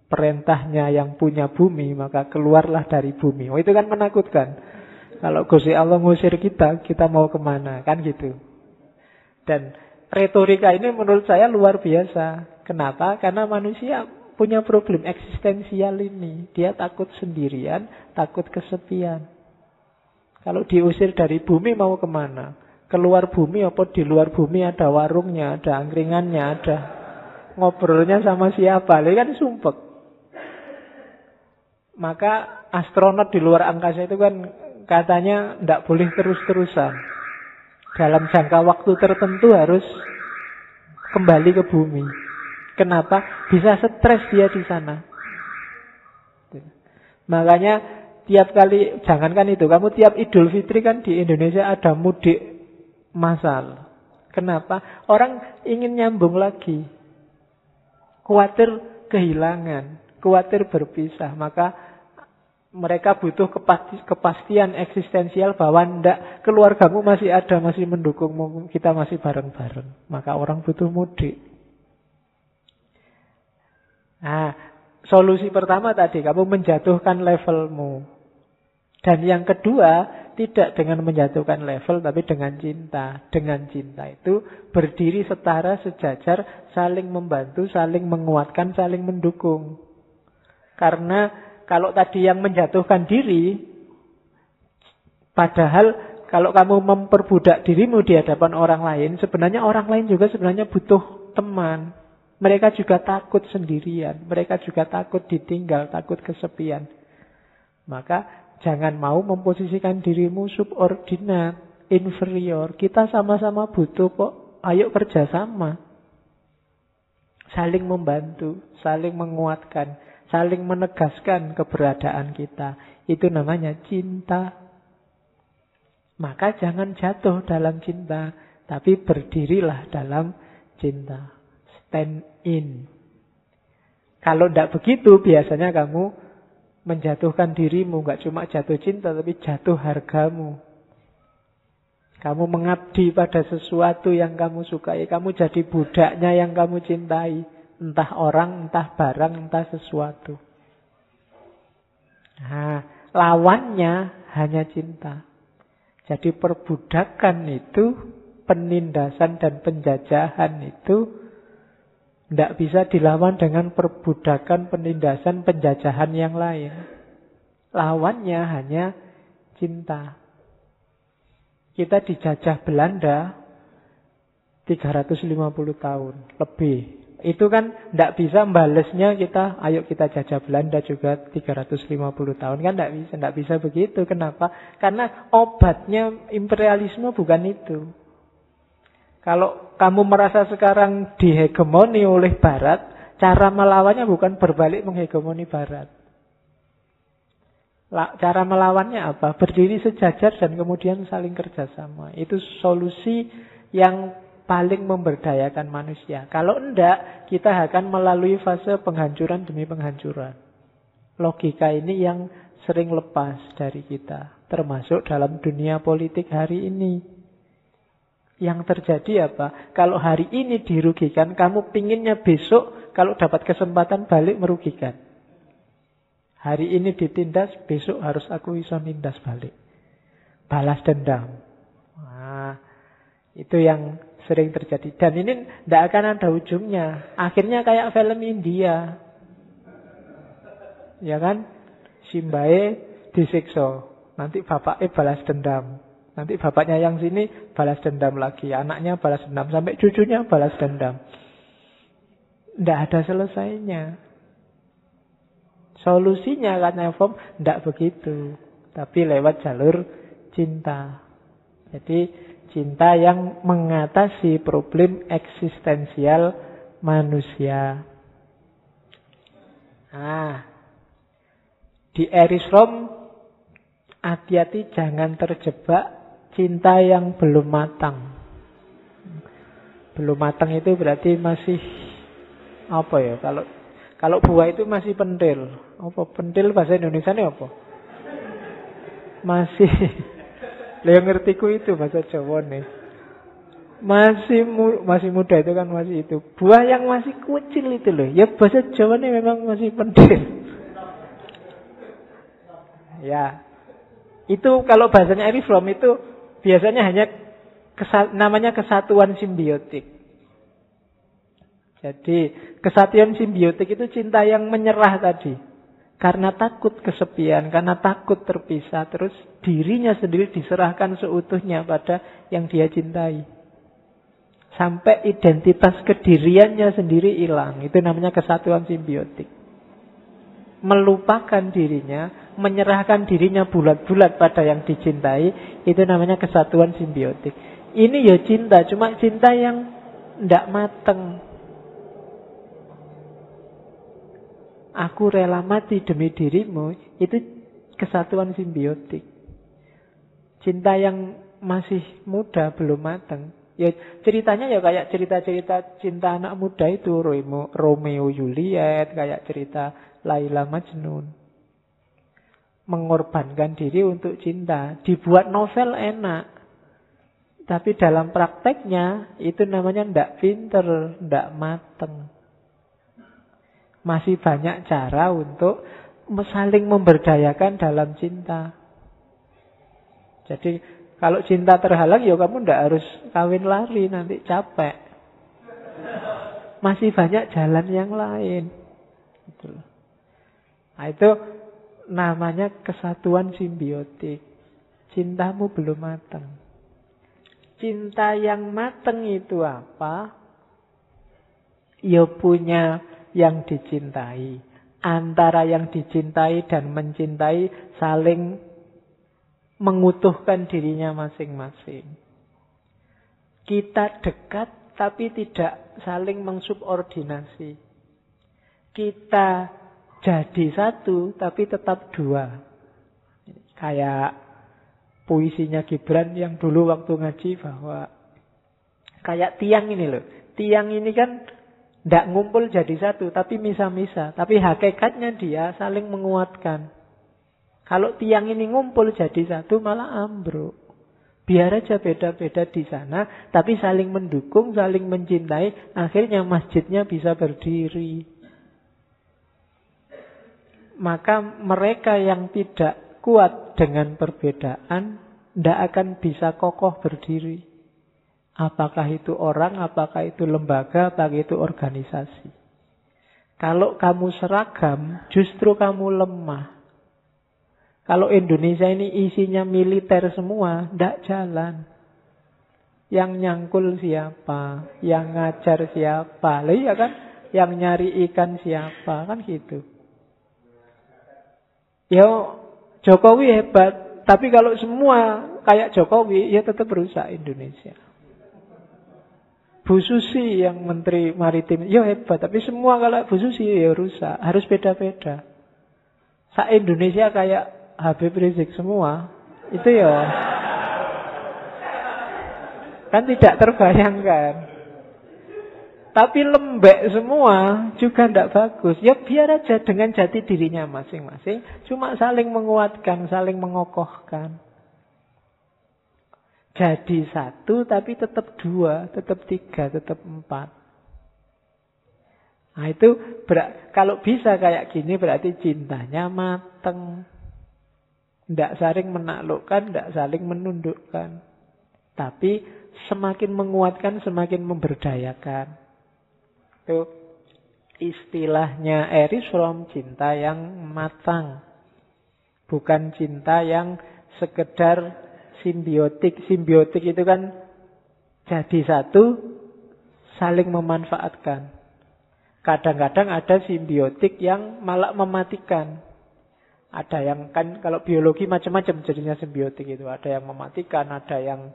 perintahnya yang punya bumi, maka keluarlah dari bumi. Oh itu kan menakutkan. Kalau Gusti Allah ngusir kita, kita mau ke mana? Kan gitu. Dan retorika ini menurut saya luar biasa. Kenapa? Karena manusia punya problem eksistensial ini. Dia takut sendirian, takut kesepian. Kalau diusir dari bumi mau ke mana? Keluar bumi apa di luar bumi ada warungnya, ada angkringannya, ada ngobrolnya sama siapa. Ini kan sumpek. Maka astronot di luar angkasa itu kan katanya tidak boleh terus-terusan dalam jangka waktu tertentu harus kembali ke bumi. Kenapa? Bisa stres dia di sana. Makanya tiap kali, jangankan itu, kamu tiap Idul Fitri kan di Indonesia ada mudik masal. Kenapa? Orang ingin nyambung lagi. Khawatir kehilangan, khawatir berpisah. Maka mereka butuh kepastian eksistensial bahwa ndak keluargamu masih ada, masih mendukungmu, kita masih bareng-bareng. Maka orang butuh mudik. Nah, solusi pertama tadi kamu menjatuhkan levelmu. Dan yang kedua, tidak dengan menjatuhkan level, tapi dengan cinta. Dengan cinta itu berdiri setara, sejajar, saling membantu, saling menguatkan, saling mendukung. Karena kalau tadi yang menjatuhkan diri, padahal kalau kamu memperbudak dirimu di hadapan orang lain, sebenarnya orang lain juga sebenarnya butuh teman. Mereka juga takut sendirian, mereka juga takut ditinggal, takut kesepian. Maka Jangan mau memposisikan dirimu subordinat, inferior. Kita sama-sama butuh kok. Ayo kerjasama. Saling membantu, saling menguatkan, saling menegaskan keberadaan kita. Itu namanya cinta. Maka jangan jatuh dalam cinta, tapi berdirilah dalam cinta. Stand in. Kalau tidak begitu, biasanya kamu menjatuhkan dirimu, nggak cuma jatuh cinta, tapi jatuh hargamu. Kamu mengabdi pada sesuatu yang kamu sukai. Kamu jadi budaknya yang kamu cintai. Entah orang, entah barang, entah sesuatu. Nah, lawannya hanya cinta. Jadi perbudakan itu, penindasan dan penjajahan itu tidak bisa dilawan dengan perbudakan, penindasan, penjajahan yang lain. Lawannya hanya cinta. Kita dijajah Belanda 350 tahun lebih. Itu kan tidak bisa membalesnya kita, ayo kita jajah Belanda juga 350 tahun. Kan tidak bisa, tidak bisa begitu. Kenapa? Karena obatnya imperialisme bukan itu. Kalau kamu merasa sekarang dihegemoni oleh Barat, cara melawannya bukan berbalik menghegemoni Barat. Cara melawannya apa? Berdiri sejajar dan kemudian saling kerjasama. Itu solusi yang paling memberdayakan manusia. Kalau enggak, kita akan melalui fase penghancuran demi penghancuran. Logika ini yang sering lepas dari kita. Termasuk dalam dunia politik hari ini. Yang terjadi apa? Kalau hari ini dirugikan, kamu pinginnya besok kalau dapat kesempatan balik merugikan. Hari ini ditindas, besok harus aku iso nindas balik. Balas dendam. Nah, itu yang sering terjadi. Dan ini tidak akan ada ujungnya. Akhirnya kayak film India. Ya kan? Simbae disiksa. Nanti bapaknya balas dendam. Nanti bapaknya yang sini balas dendam lagi, anaknya balas dendam, sampai cucunya balas dendam. Tidak ada selesainya. Solusinya kan Evom tidak begitu. Tapi lewat jalur cinta. Jadi cinta yang mengatasi problem eksistensial manusia. Nah, di Eris Rom hati-hati jangan terjebak cinta yang belum matang. Belum matang itu berarti masih apa ya? Kalau kalau buah itu masih pentil. Apa pentil bahasa Indonesia ini apa? Masih Leo ngertiku itu bahasa Jawa nih. Masih mu, masih muda itu kan masih itu. Buah yang masih kecil itu loh. Ya bahasa Jawa nih memang masih pentil. ya. Itu kalau bahasanya Erifrom itu biasanya hanya kesa namanya kesatuan simbiotik. Jadi kesatuan simbiotik itu cinta yang menyerah tadi. Karena takut kesepian, karena takut terpisah, terus dirinya sendiri diserahkan seutuhnya pada yang dia cintai. Sampai identitas kediriannya sendiri hilang. Itu namanya kesatuan simbiotik. Melupakan dirinya, menyerahkan dirinya bulat-bulat pada yang dicintai, itu namanya kesatuan simbiotik. Ini ya cinta, cuma cinta yang tidak mateng. Aku rela mati demi dirimu, itu kesatuan simbiotik. Cinta yang masih muda, belum mateng. Ya ceritanya ya kayak cerita-cerita cinta anak muda itu Romeo Juliet, kayak cerita Laila Majnun mengorbankan diri untuk cinta. Dibuat novel enak. Tapi dalam prakteknya itu namanya ndak pinter, ndak mateng. Masih banyak cara untuk saling memberdayakan dalam cinta. Jadi kalau cinta terhalang ya kamu ndak harus kawin lari nanti capek. Masih banyak jalan yang lain. Gitu. Nah itu namanya kesatuan simbiotik. Cintamu belum matang. Cinta yang matang itu apa? Ya punya yang dicintai. Antara yang dicintai dan mencintai saling mengutuhkan dirinya masing-masing. Kita dekat tapi tidak saling mengsubordinasi. Kita jadi satu tapi tetap dua. Kayak puisinya Gibran yang dulu waktu ngaji bahwa kayak tiang ini loh. Tiang ini kan tidak ngumpul jadi satu, tapi misa-misa. Tapi hakikatnya dia saling menguatkan. Kalau tiang ini ngumpul jadi satu malah ambruk. Biar aja beda-beda di sana, tapi saling mendukung, saling mencintai, akhirnya masjidnya bisa berdiri. Maka mereka yang tidak kuat dengan perbedaan, tidak akan bisa kokoh berdiri. Apakah itu orang, apakah itu lembaga, apakah itu organisasi. Kalau kamu seragam, justru kamu lemah. Kalau Indonesia ini isinya militer semua, tidak jalan. Yang nyangkul siapa? Yang ngajar siapa? Lah iya kan? Yang nyari ikan siapa? Kan gitu. Ya Jokowi hebat, tapi kalau semua kayak Jokowi, ya tetap rusak Indonesia. Bu Susi yang Menteri Maritim, ya hebat, tapi semua kalau Bu Susi ya rusak, harus beda-beda. Sa Indonesia kayak Habib Rizik semua, itu ya kan tidak terbayangkan. Tapi lembek semua juga tidak bagus. Ya biar aja dengan jati dirinya masing-masing. Cuma saling menguatkan, saling mengokohkan. Jadi satu tapi tetap dua, tetap tiga, tetap empat. Nah itu kalau bisa kayak gini berarti cintanya mateng. Tidak saling menaklukkan, tidak saling menundukkan. Tapi semakin menguatkan, semakin memberdayakan. Itu istilahnya Eris from cinta yang matang. Bukan cinta yang sekedar simbiotik. Simbiotik itu kan jadi satu, saling memanfaatkan. Kadang-kadang ada simbiotik yang malah mematikan. Ada yang kan kalau biologi macam-macam jadinya simbiotik itu. Ada yang mematikan, ada yang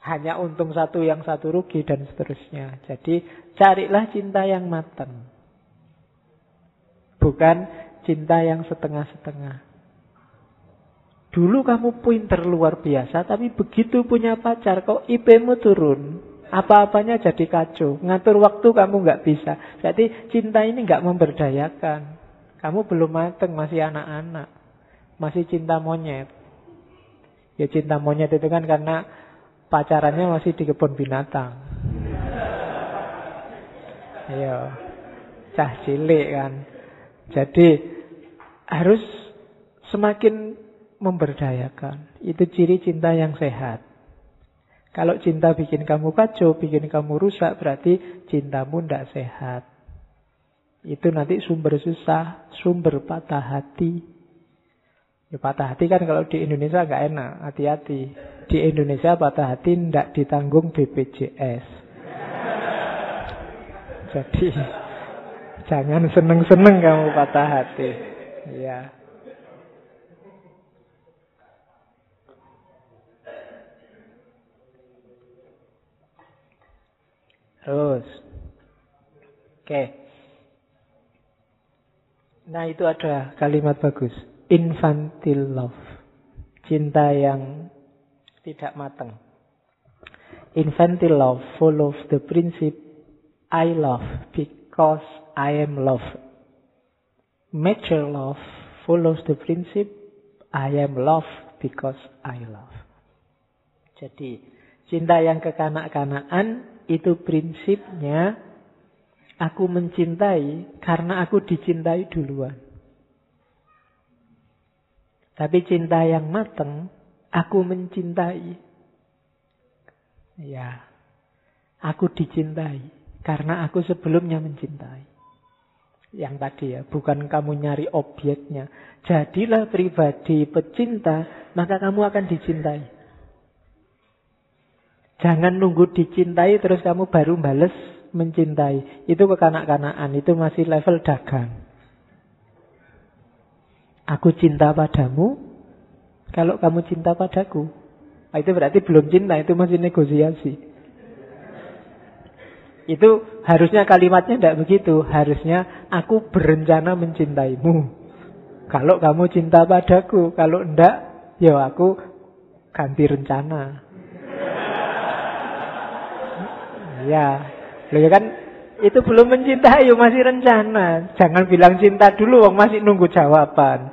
hanya untung satu yang satu rugi dan seterusnya. Jadi carilah cinta yang matang. Bukan cinta yang setengah-setengah. Dulu kamu pinter luar biasa, tapi begitu punya pacar, kok IP-mu turun. Apa-apanya jadi kacau. Ngatur waktu kamu nggak bisa. Jadi cinta ini nggak memberdayakan. Kamu belum mateng, masih anak-anak. Masih cinta monyet. Ya cinta monyet itu kan karena pacarannya masih di kebun binatang. Iya. Cah cilik kan. Jadi harus semakin memberdayakan. Itu ciri cinta yang sehat. Kalau cinta bikin kamu kacau, bikin kamu rusak, berarti cintamu tidak sehat. Itu nanti sumber susah, sumber patah hati. Ya, patah hati kan kalau di Indonesia nggak enak, hati-hati. Di Indonesia patah hati tidak ditanggung BPJS. Jadi jangan seneng-seneng kamu patah hati. Ya. Terus. Oke. Okay. Nah itu ada kalimat bagus. Infantile love. Cinta yang tidak matang. Infantile love follows the principle I love because I am loved. Mature love follows the principle I am loved because I love. Jadi cinta yang kekanak-kanakan itu prinsipnya Aku mencintai karena aku dicintai duluan. Tapi cinta yang mateng Aku mencintai. Ya. Aku dicintai. Karena aku sebelumnya mencintai. Yang tadi ya, bukan kamu nyari objeknya. Jadilah pribadi pecinta, maka kamu akan dicintai. Jangan nunggu dicintai terus kamu baru bales mencintai. Itu kekanak-kanakan, itu masih level dagang. Aku cinta padamu, kalau kamu cinta padaku. Nah, itu berarti belum cinta, itu masih negosiasi. Itu harusnya kalimatnya tidak begitu. Harusnya aku berencana mencintaimu. Kalau kamu cinta padaku, kalau enggak, ya aku ganti rencana. Ya, Loh kan itu belum mencintai, ya masih rencana. Jangan bilang cinta dulu, wong masih nunggu jawaban.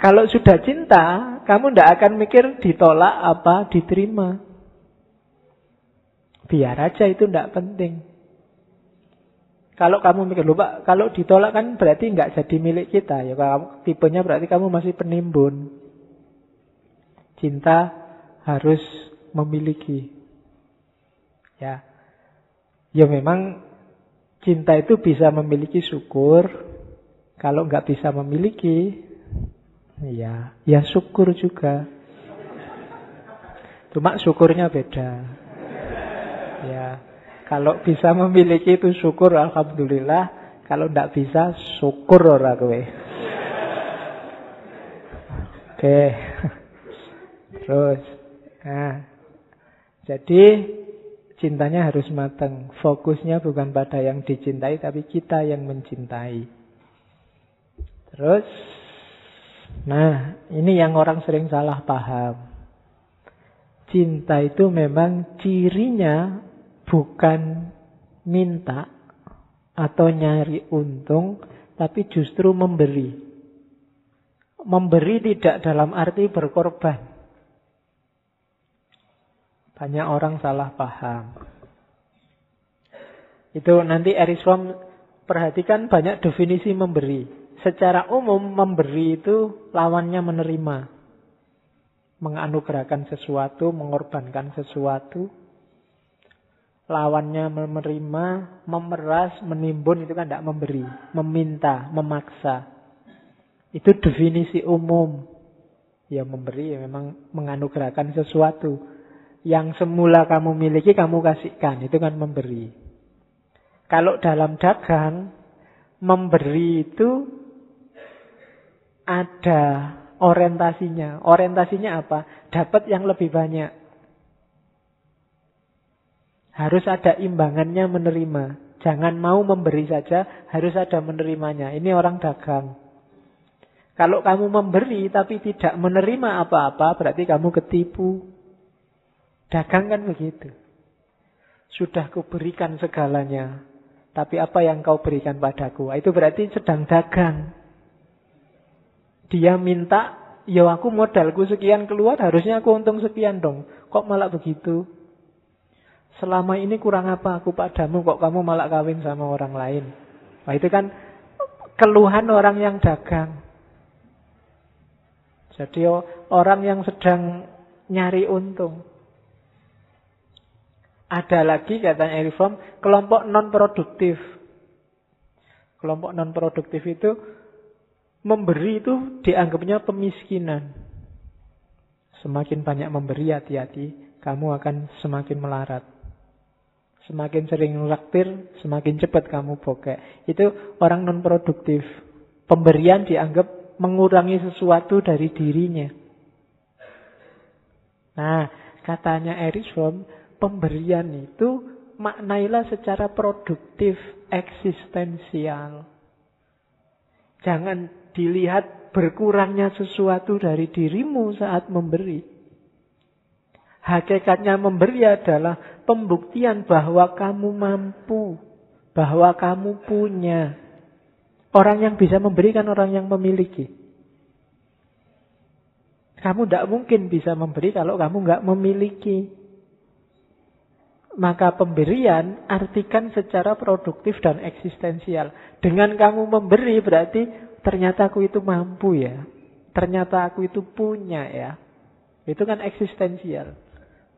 Kalau sudah cinta, kamu tidak akan mikir ditolak apa diterima. Biar aja itu tidak penting. Kalau kamu mikir, lupa, kalau ditolak kan berarti nggak jadi milik kita. Ya, kalau tipenya berarti kamu masih penimbun. Cinta harus memiliki. Ya, ya memang cinta itu bisa memiliki syukur. Kalau nggak bisa memiliki, Iya, ya syukur juga. Cuma syukurnya beda. Ya, kalau bisa memiliki itu syukur alhamdulillah. Kalau tidak bisa syukur ora kowe. Oke. Terus. Nah. Jadi cintanya harus matang. Fokusnya bukan pada yang dicintai tapi kita yang mencintai. Terus Nah, ini yang orang sering salah paham. Cinta itu memang cirinya bukan minta atau nyari untung, tapi justru memberi. Memberi tidak dalam arti berkorban. Banyak orang salah paham. Itu nanti Eris perhatikan banyak definisi memberi. Secara umum memberi itu lawannya menerima. Menganugerahkan sesuatu, mengorbankan sesuatu. Lawannya menerima, memeras, menimbun itu kan tidak memberi. Meminta, memaksa. Itu definisi umum. Ya memberi ya memang menganugerahkan sesuatu. Yang semula kamu miliki kamu kasihkan. Itu kan memberi. Kalau dalam dagang, memberi itu ada orientasinya. Orientasinya apa? Dapat yang lebih banyak. Harus ada imbangannya menerima. Jangan mau memberi saja, harus ada menerimanya. Ini orang dagang. Kalau kamu memberi tapi tidak menerima apa-apa, berarti kamu ketipu. Dagang kan begitu. Sudah kuberikan segalanya, tapi apa yang kau berikan padaku? Itu berarti sedang dagang. Dia minta, ya aku modalku sekian keluar, harusnya aku untung sekian dong. Kok malah begitu? Selama ini kurang apa aku padamu, kok kamu malah kawin sama orang lain? Nah itu kan keluhan orang yang dagang. Jadi orang yang sedang nyari untung. Ada lagi katanya Erifrom, kelompok non produktif. Kelompok non produktif itu Memberi itu dianggapnya pemiskinan. Semakin banyak memberi hati-hati, kamu akan semakin melarat. Semakin sering ngelaktir, semakin cepat kamu bokek. Itu orang non produktif. Pemberian dianggap mengurangi sesuatu dari dirinya. Nah, katanya Erich Fromm, pemberian itu maknailah secara produktif, eksistensial. Jangan dilihat berkurangnya sesuatu dari dirimu saat memberi. Hakikatnya memberi adalah pembuktian bahwa kamu mampu, bahwa kamu punya. Orang yang bisa memberikan orang yang memiliki. Kamu tidak mungkin bisa memberi kalau kamu nggak memiliki. Maka pemberian artikan secara produktif dan eksistensial. Dengan kamu memberi berarti Ternyata aku itu mampu ya. Ternyata aku itu punya ya. Itu kan eksistensial.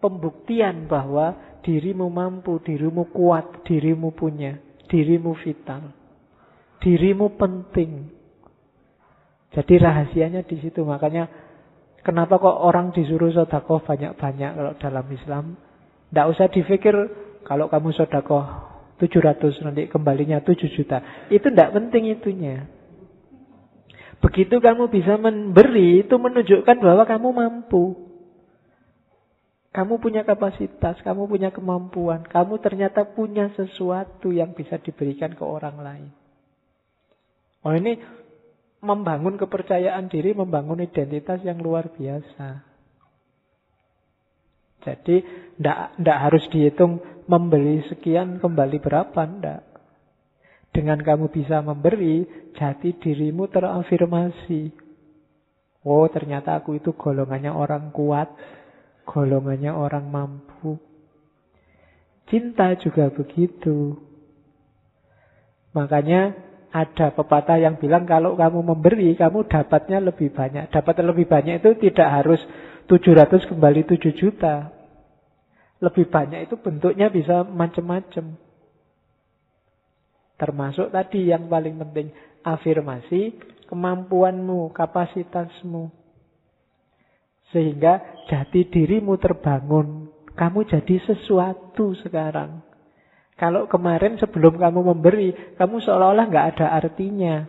Pembuktian bahwa dirimu mampu, dirimu kuat, dirimu punya, dirimu vital. Dirimu penting. Jadi rahasianya di situ. Makanya kenapa kok orang disuruh sodakoh banyak-banyak kalau dalam Islam. Tidak usah dipikir kalau kamu sodakoh 700 nanti kembalinya 7 juta. Itu tidak penting itunya. Begitu kamu bisa memberi, itu menunjukkan bahwa kamu mampu. Kamu punya kapasitas, kamu punya kemampuan, kamu ternyata punya sesuatu yang bisa diberikan ke orang lain. Oh ini membangun kepercayaan diri, membangun identitas yang luar biasa. Jadi tidak harus dihitung membeli sekian kembali berapa, ndak. Dengan kamu bisa memberi, jati dirimu terafirmasi. Oh, ternyata aku itu golongannya orang kuat, golongannya orang mampu. Cinta juga begitu. Makanya ada pepatah yang bilang kalau kamu memberi, kamu dapatnya lebih banyak. Dapat lebih banyak itu tidak harus 700 kembali 7 juta. Lebih banyak itu bentuknya bisa macam-macam. Termasuk tadi yang paling penting, afirmasi kemampuanmu, kapasitasmu. Sehingga jati dirimu terbangun. Kamu jadi sesuatu sekarang. Kalau kemarin sebelum kamu memberi, kamu seolah-olah nggak ada artinya.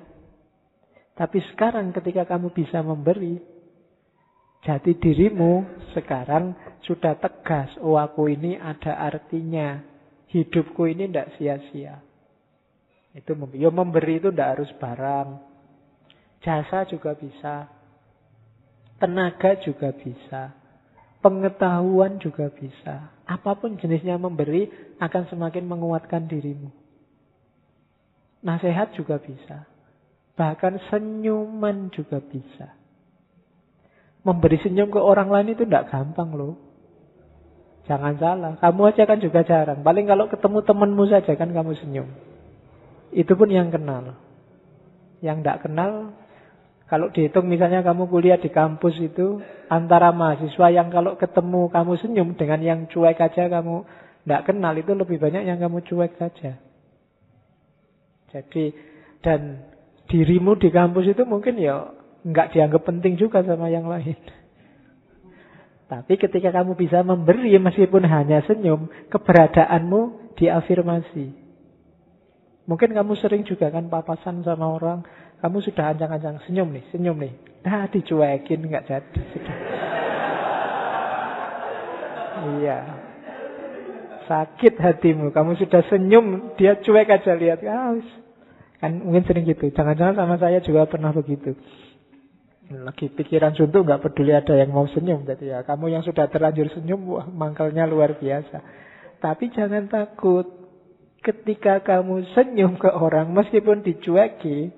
Tapi sekarang ketika kamu bisa memberi, jati dirimu sekarang sudah tegas. Oh aku ini ada artinya. Hidupku ini tidak sia-sia. Itu memberi. Ya memberi itu tidak harus barang. Jasa juga bisa. Tenaga juga bisa. Pengetahuan juga bisa. Apa pun jenisnya memberi akan semakin menguatkan dirimu. Nasihat juga bisa. Bahkan senyuman juga bisa. Memberi senyum ke orang lain itu tidak gampang loh. Jangan salah. Kamu aja kan juga jarang. Paling kalau ketemu temanmu saja kan kamu senyum. Itu pun yang kenal. Yang tidak kenal kalau dihitung misalnya kamu kuliah di kampus itu antara mahasiswa yang kalau ketemu kamu senyum dengan yang cuek aja kamu tidak kenal itu lebih banyak yang kamu cuek saja. Jadi dan dirimu di kampus itu mungkin ya nggak dianggap penting juga sama yang lain. Tapi ketika kamu bisa memberi meskipun hanya senyum, keberadaanmu diafirmasi. Mungkin kamu sering juga kan papasan sama orang, kamu sudah ancang-ancang senyum nih, senyum nih. Nah, dicuekin nggak jadi. iya. Sakit hatimu. Kamu sudah senyum, dia cuek aja lihat. Ah, kan mungkin sering gitu. Jangan-jangan sama saya juga pernah begitu. Lagi pikiran suntuk nggak peduli ada yang mau senyum. Jadi ya kamu yang sudah terlanjur senyum, wah mangkalnya luar biasa. Tapi jangan takut. Ketika kamu senyum ke orang, meskipun dicueki,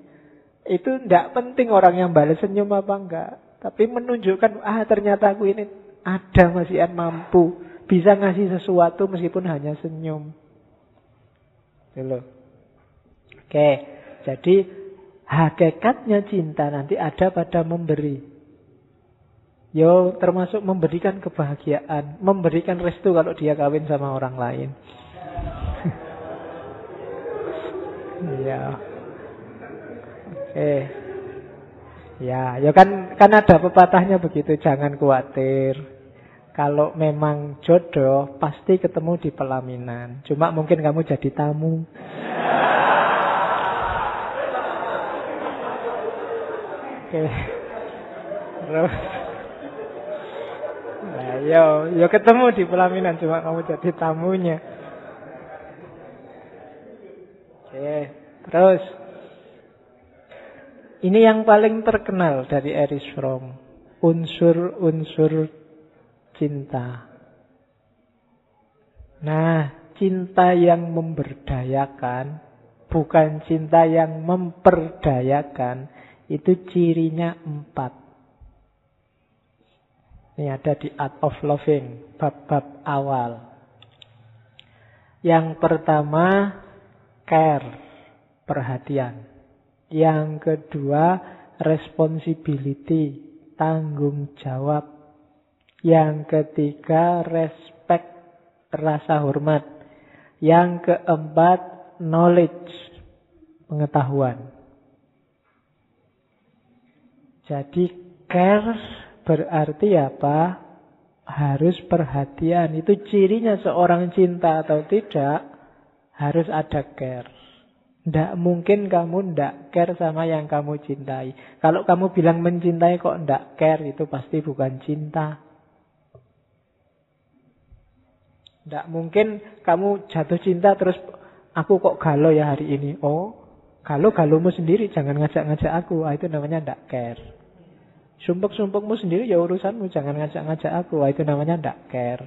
itu tidak penting orang yang balas senyum apa enggak. Tapi menunjukkan, ah ternyata aku ini ada masih mampu. Bisa ngasih sesuatu meskipun hanya senyum. Gitu Oke, jadi hakikatnya cinta nanti ada pada memberi. Yo termasuk memberikan kebahagiaan, memberikan restu kalau dia kawin sama orang lain. Iya. Eh. Ya, ya kan kan ada pepatahnya begitu, jangan khawatir. Kalau memang jodoh pasti ketemu di pelaminan. Cuma mungkin kamu jadi tamu. Terus Nah, yo, yo ketemu di pelaminan cuma kamu jadi tamunya. Oke, terus ini yang paling terkenal dari Erich Fromm. Unsur-unsur cinta. Nah, cinta yang memberdayakan, bukan cinta yang memperdayakan, itu cirinya empat. Ini ada di Art of Loving, bab-bab awal. Yang pertama, care, perhatian. Yang kedua, responsibility, tanggung jawab. Yang ketiga, respect, rasa hormat. Yang keempat, knowledge, pengetahuan. Jadi care berarti apa? Harus perhatian. Itu cirinya seorang cinta atau tidak, harus ada care. Tidak mungkin kamu tidak care sama yang kamu cintai. Kalau kamu bilang mencintai kok tidak care, itu pasti bukan cinta. Tidak mungkin kamu jatuh cinta terus aku kok galau ya hari ini. Oh, galau galumu sendiri, jangan ngajak-ngajak aku. Ah, itu namanya tidak care. Sumpuk-sumpukmu sendiri ya urusanmu, jangan ngajak-ngajak aku. Ah, itu namanya tidak care.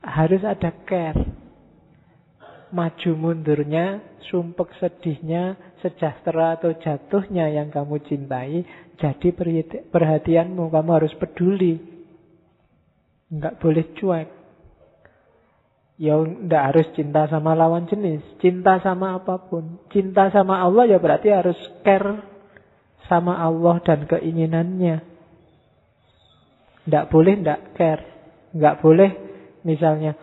Harus ada care maju mundurnya, sumpek sedihnya, sejahtera atau jatuhnya yang kamu cintai, jadi perhatianmu, kamu harus peduli. Enggak boleh cuek. Ya enggak harus cinta sama lawan jenis, cinta sama apa pun. Cinta sama Allah ya berarti harus care sama Allah dan keinginannya. Enggak boleh enggak care. Enggak boleh misalnya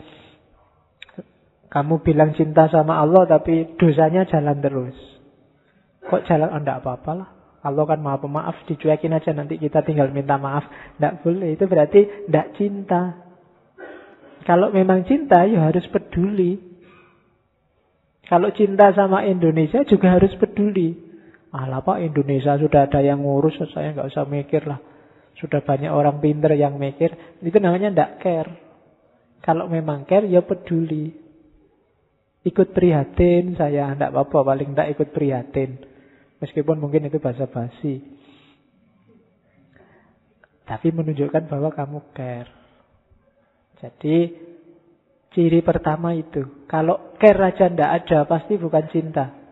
kamu bilang cinta sama Allah tapi dosanya jalan terus. Kok jalan? Oh, enggak apa-apa lah. Allah kan maha pemaaf, dicuekin aja nanti kita tinggal minta maaf. Enggak boleh, itu berarti enggak cinta. Kalau memang cinta, ya harus peduli. Kalau cinta sama Indonesia juga harus peduli. Alah Pak, Indonesia sudah ada yang ngurus, saya nggak usah mikir lah. Sudah banyak orang pinter yang mikir. Itu namanya enggak care. Kalau memang care, ya peduli. Ikut prihatin saya, tidak apa-apa, paling tidak ikut prihatin. Meskipun mungkin itu bahasa basi. Tapi menunjukkan bahwa kamu care. Jadi ciri pertama itu. Kalau care aja tidak ada, pasti bukan cinta.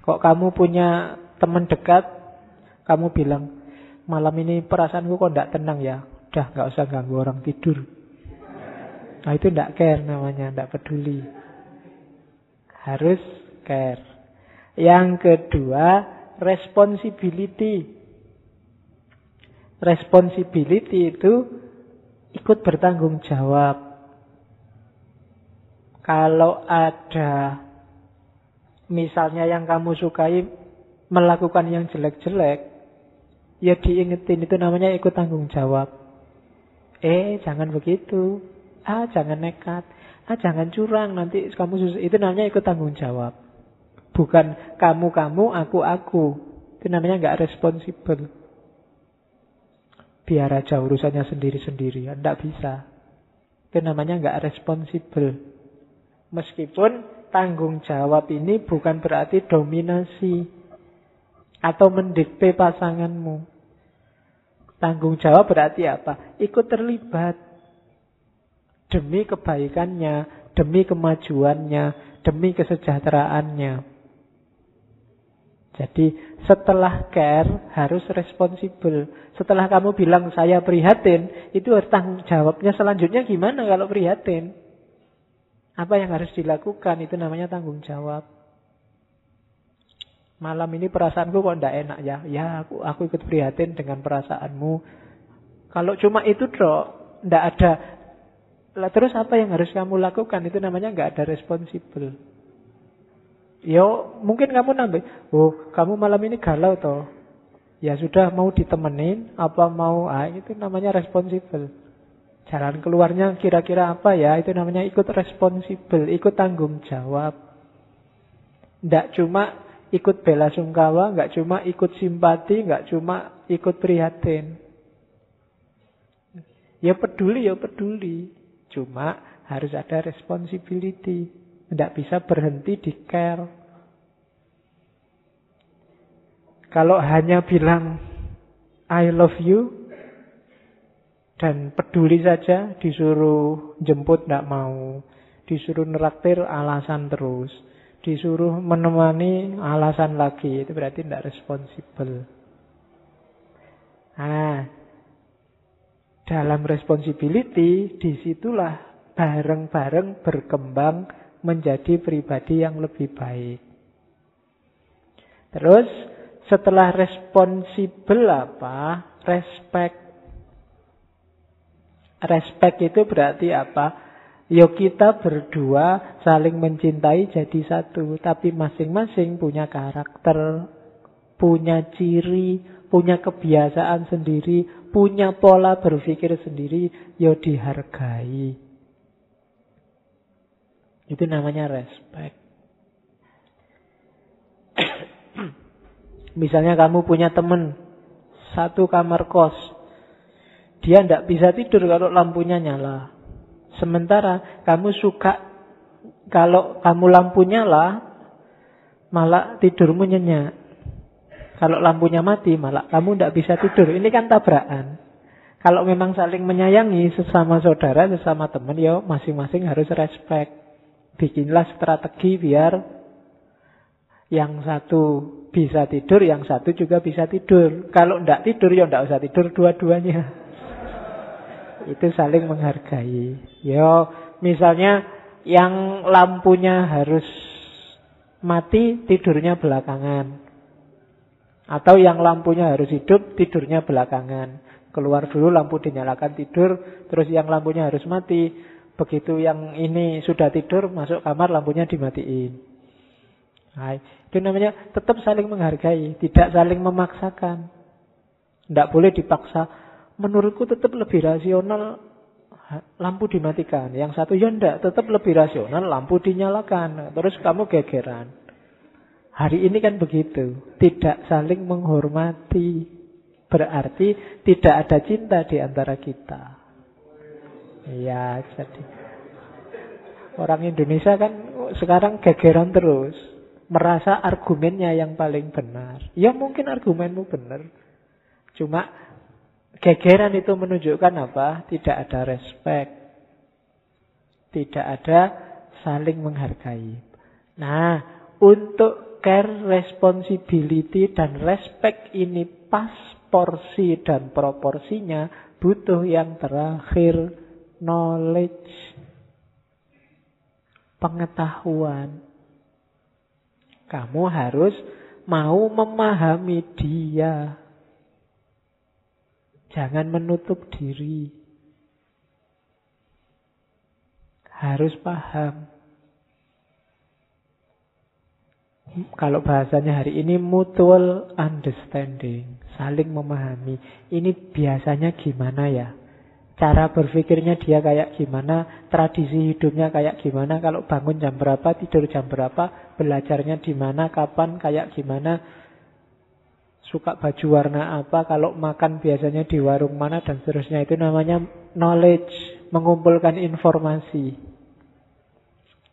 Kok kamu punya teman dekat, kamu bilang, malam ini perasaanku kok tidak tenang ya. Udah nggak usah ganggu orang tidur. Nah itu tidak care namanya, tidak peduli. Harus care. Yang kedua, responsibility. Responsibility itu ikut bertanggung jawab. Kalau ada misalnya yang kamu sukai melakukan yang jelek-jelek, ya diingetin itu namanya ikut tanggung jawab. Eh, jangan begitu. Ah, jangan nekat. Ah, jangan curang. Nanti kamu susah. Itu namanya ikut tanggung jawab. Bukan kamu-kamu, aku-aku. Itu namanya nggak responsibel. Biar aja urusannya sendiri-sendiri. Tidak bisa. Itu namanya nggak responsibel. Meskipun tanggung jawab ini bukan berarti dominasi. Atau mendikte pasanganmu. Tanggung jawab berarti apa? Ikut terlibat demi kebaikannya, demi kemajuannya, demi kesejahteraannya. Jadi setelah care harus responsibel. Setelah kamu bilang saya prihatin, itu tanggung jawabnya selanjutnya gimana kalau prihatin? Apa yang harus dilakukan? Itu namanya tanggung jawab. Malam ini perasaanku kok tidak enak ya. Ya aku, aku ikut prihatin dengan perasaanmu. Kalau cuma itu dok, tidak ada lah terus apa yang harus kamu lakukan? Itu namanya nggak ada responsibel. Yo, mungkin kamu nambah, oh kamu malam ini galau toh. Ya sudah mau ditemenin, apa mau, ah itu namanya responsibel. Jalan keluarnya kira-kira apa ya? Itu namanya ikut responsibel, ikut tanggung jawab. Tidak cuma ikut bela sungkawa, nggak cuma ikut simpati, nggak cuma ikut prihatin. Ya peduli, ya peduli. Cuma harus ada responsibility. Tidak bisa berhenti di care. Kalau hanya bilang I love you dan peduli saja, disuruh jemput tidak mau, disuruh neraktir alasan terus, disuruh menemani alasan lagi, itu berarti tidak responsibel. Nah, dalam responsibility, di situlah bareng-bareng berkembang menjadi pribadi yang lebih baik. Terus setelah responsibel apa? Respect. Respect itu berarti apa? Yo kita berdua saling mencintai jadi satu, tapi masing-masing punya karakter, punya ciri, punya kebiasaan sendiri, punya pola berpikir sendiri, yo dihargai. Itu namanya respect. Misalnya kamu punya teman satu kamar kos, dia tidak bisa tidur kalau lampunya nyala. Sementara kamu suka kalau kamu lampu nyala, malah tidurmu nyenyak. Kalau lampunya mati, malah kamu tidak bisa tidur. Ini kan tabrakan. Kalau memang saling menyayangi sesama saudara, sesama teman, ya masing-masing harus respect. Bikinlah strategi biar yang satu bisa tidur, yang satu juga bisa tidur. Kalau tidak tidur, ya tidak usah tidur dua-duanya itu saling menghargai. Yo, misalnya yang lampunya harus mati, tidurnya belakangan. Atau yang lampunya harus hidup, tidurnya belakangan. Keluar dulu lampu dinyalakan tidur, terus yang lampunya harus mati. Begitu yang ini sudah tidur, masuk kamar lampunya dimatiin. Nah, itu namanya tetap saling menghargai, tidak saling memaksakan. Tidak boleh dipaksa menurutku tetap lebih rasional lampu dimatikan. Yang satu ya enggak, tetap lebih rasional lampu dinyalakan. Terus kamu gegeran. Hari ini kan begitu, tidak saling menghormati. Berarti tidak ada cinta di antara kita. Iya, jadi orang Indonesia kan sekarang gegeran terus, merasa argumennya yang paling benar. Ya mungkin argumenmu benar. Cuma Gegeran itu menunjukkan apa? Tidak ada respect. Tidak ada saling menghargai. Nah, untuk care, responsibility, dan respect ini pas porsi dan proporsinya butuh yang terakhir knowledge pengetahuan kamu harus mau memahami dia Jangan menutup diri. Harus paham. Kalau bahasanya hari ini mutual understanding, saling memahami. Ini biasanya gimana ya? Cara berpikirnya dia kayak gimana, tradisi hidupnya kayak gimana, kalau bangun jam berapa, tidur jam berapa, belajarnya di mana, kapan, kayak gimana, suka baju warna apa, kalau makan biasanya di warung mana dan seterusnya. Itu namanya knowledge, mengumpulkan informasi.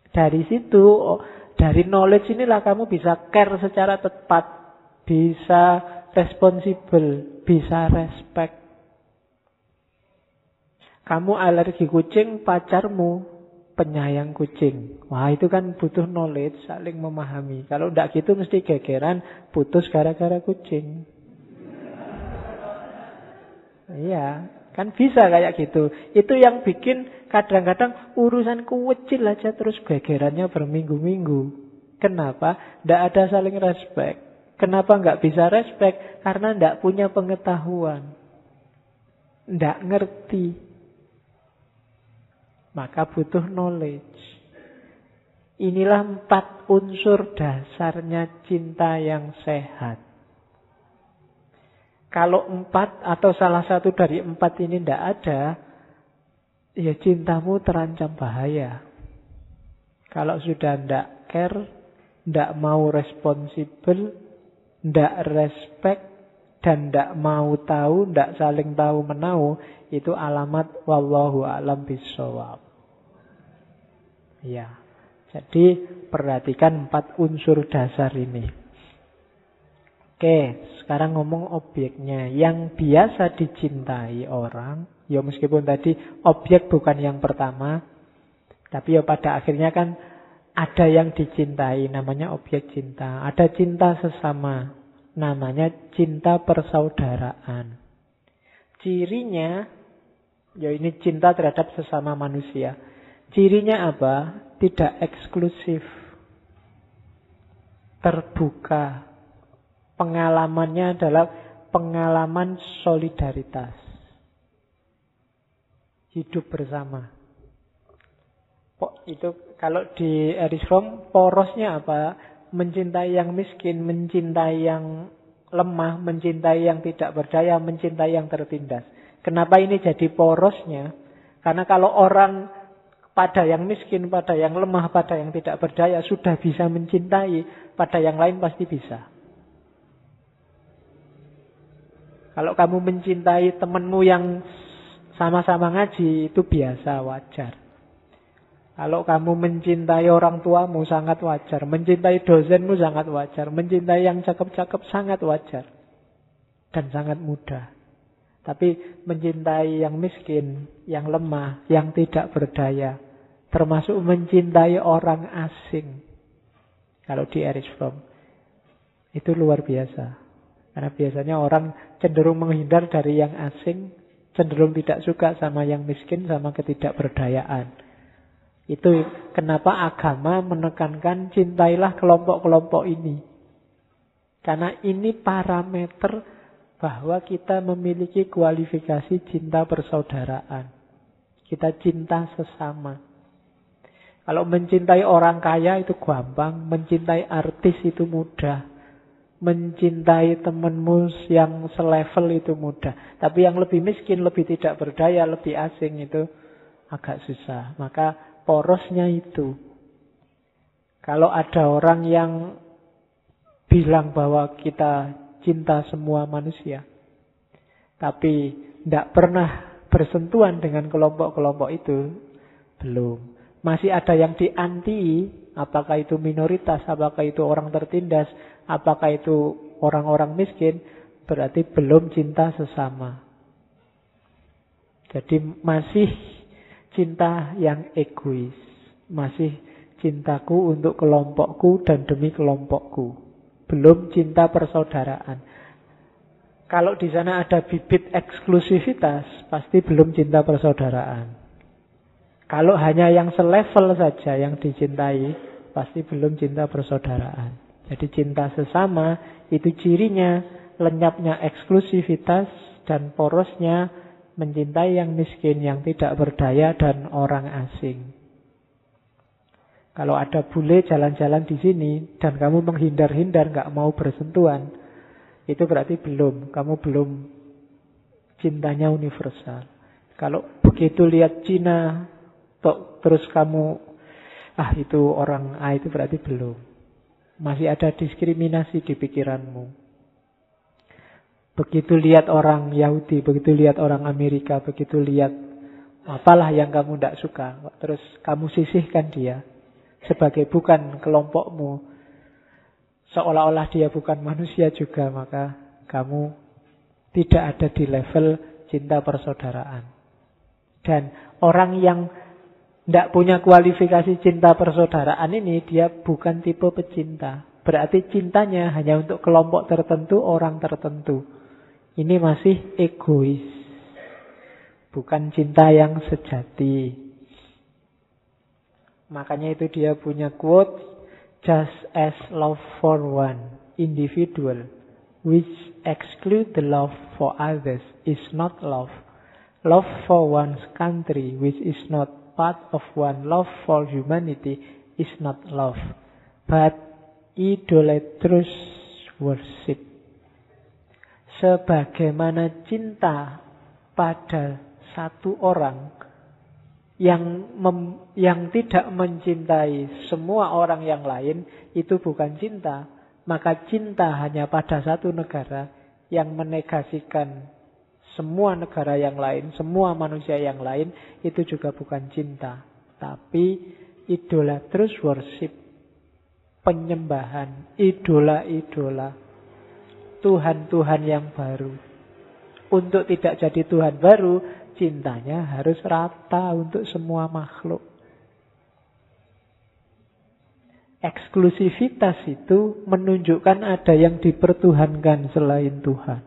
Dari situ, oh, dari knowledge inilah kamu bisa care secara tepat, bisa responsible, bisa respect. Kamu alergi kucing, pacarmu penyayang kucing. Wah itu kan butuh knowledge, saling memahami. Kalau tidak gitu mesti gegeran, putus gara-gara kucing. Iya, kan bisa kayak gitu. Itu yang bikin kadang-kadang urusan kecil aja terus gegerannya berminggu-minggu. Kenapa? Tidak ada saling respect. Kenapa nggak bisa respect? Karena tidak punya pengetahuan. Tidak ngerti. Maka butuh knowledge. Inilah empat unsur dasarnya cinta yang sehat. Kalau empat atau salah satu dari empat ini tidak ada, ya cintamu terancam bahaya. Kalau sudah tidak care, tidak mau responsibel, tidak respect, dan tidak mau tahu, tidak saling tahu menau, itu alamat wallahu alam bisawab. Ya. Jadi perhatikan empat unsur dasar ini. Oke, sekarang ngomong objeknya. Yang biasa dicintai orang, ya meskipun tadi objek bukan yang pertama, tapi ya pada akhirnya kan ada yang dicintai, namanya objek cinta. Ada cinta sesama, namanya cinta persaudaraan. Cirinya, ya ini cinta terhadap sesama manusia. Cirinya apa? Tidak eksklusif. Terbuka. Pengalamannya adalah pengalaman solidaritas. hidup bersama. Itu kalau di Erich Fromm porosnya apa? Mencintai yang miskin, mencintai yang lemah, mencintai yang tidak berdaya, mencintai yang tertindas. Kenapa ini jadi porosnya? Karena kalau orang pada yang miskin, pada yang lemah, pada yang tidak berdaya sudah bisa mencintai, pada yang lain pasti bisa. Kalau kamu mencintai temanmu yang sama-sama ngaji, itu biasa, wajar. Kalau kamu mencintai orang tuamu sangat wajar, mencintai dosenmu sangat wajar, mencintai yang cakep-cakep sangat wajar. Dan sangat mudah. Tapi mencintai yang miskin, yang lemah, yang tidak berdaya, termasuk mencintai orang asing. Kalau di Erich Fromm, itu luar biasa. Karena biasanya orang cenderung menghindar dari yang asing, cenderung tidak suka sama yang miskin, sama ketidakberdayaan. Itu kenapa agama menekankan cintailah kelompok-kelompok ini. Karena ini parameter bahwa kita memiliki kualifikasi cinta persaudaraan. Kita cinta sesama. Kalau mencintai orang kaya itu gampang, mencintai artis itu mudah mencintai temanmu yang selevel itu mudah. Tapi yang lebih miskin, lebih tidak berdaya, lebih asing itu agak susah. Maka porosnya itu. Kalau ada orang yang bilang bahwa kita cinta semua manusia, tapi tidak pernah bersentuhan dengan kelompok-kelompok itu, belum. Masih ada yang dianti, apakah itu minoritas, apakah itu orang tertindas, apakah itu orang-orang miskin, berarti belum cinta sesama. Jadi masih cinta yang egois. Masih cintaku untuk kelompokku dan demi kelompokku. Belum cinta persaudaraan. Kalau di sana ada bibit eksklusivitas, pasti belum cinta persaudaraan. Kalau hanya yang selevel saja yang dicintai, pasti belum cinta persaudaraan. Jadi cinta sesama itu cirinya lenyapnya eksklusivitas dan porosnya mencintai yang miskin, yang tidak berdaya dan orang asing. Kalau ada bule jalan-jalan di sini dan kamu menghindar-hindar nggak mau bersentuhan, itu berarti belum, kamu belum cintanya universal. Kalau begitu lihat Cina, terus kamu ah itu orang A itu berarti belum. Masih ada diskriminasi di pikiranmu. Begitu lihat orang Yahudi, begitu lihat orang Amerika, begitu lihat apalah yang kamu tidak suka, terus kamu sisihkan dia sebagai bukan kelompokmu, seolah-olah dia bukan manusia juga, maka kamu tidak ada di level cinta persaudaraan. Dan orang yang tidak punya kualifikasi cinta persaudaraan ini, dia bukan tipe pecinta. Berarti cintanya hanya untuk kelompok tertentu, orang tertentu. Ini masih egois. Bukan cinta yang sejati. Makanya itu dia punya quote, just as love for one individual, which exclude the love for others, is not love. Love for one's country, which is not part of one love for humanity is not love, but idolatrous worship. Sebagaimana cinta pada satu orang yang mem, yang tidak mencintai semua orang yang lain itu bukan cinta, maka cinta hanya pada satu negara yang menegasikan semua negara yang lain, semua manusia yang lain itu juga bukan cinta, tapi idola terus worship, penyembahan, idola-idola, Tuhan-Tuhan yang baru. Untuk tidak jadi Tuhan baru, cintanya harus rata untuk semua makhluk. Eksklusivitas itu menunjukkan ada yang dipertuhankan selain Tuhan.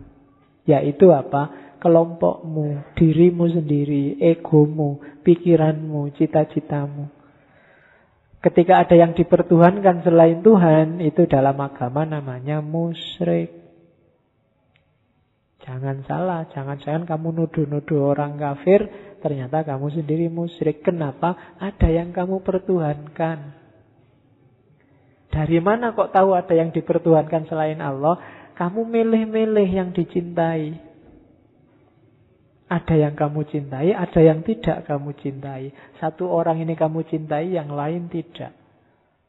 Yaitu apa? Kelompokmu, dirimu sendiri, egomu, pikiranmu, cita-citamu. Ketika ada yang dipertuhankan selain Tuhan, itu dalam agama namanya musyrik. Jangan salah, jangan-jangan kamu nuduh-nuduh orang kafir ternyata kamu sendiri musyrik. Kenapa? Ada yang kamu pertuhankan. Dari mana kok tahu ada yang dipertuhankan selain Allah? Kamu milih-milih yang dicintai. Ada yang kamu cintai, ada yang tidak kamu cintai. Satu orang ini kamu cintai, yang lain tidak.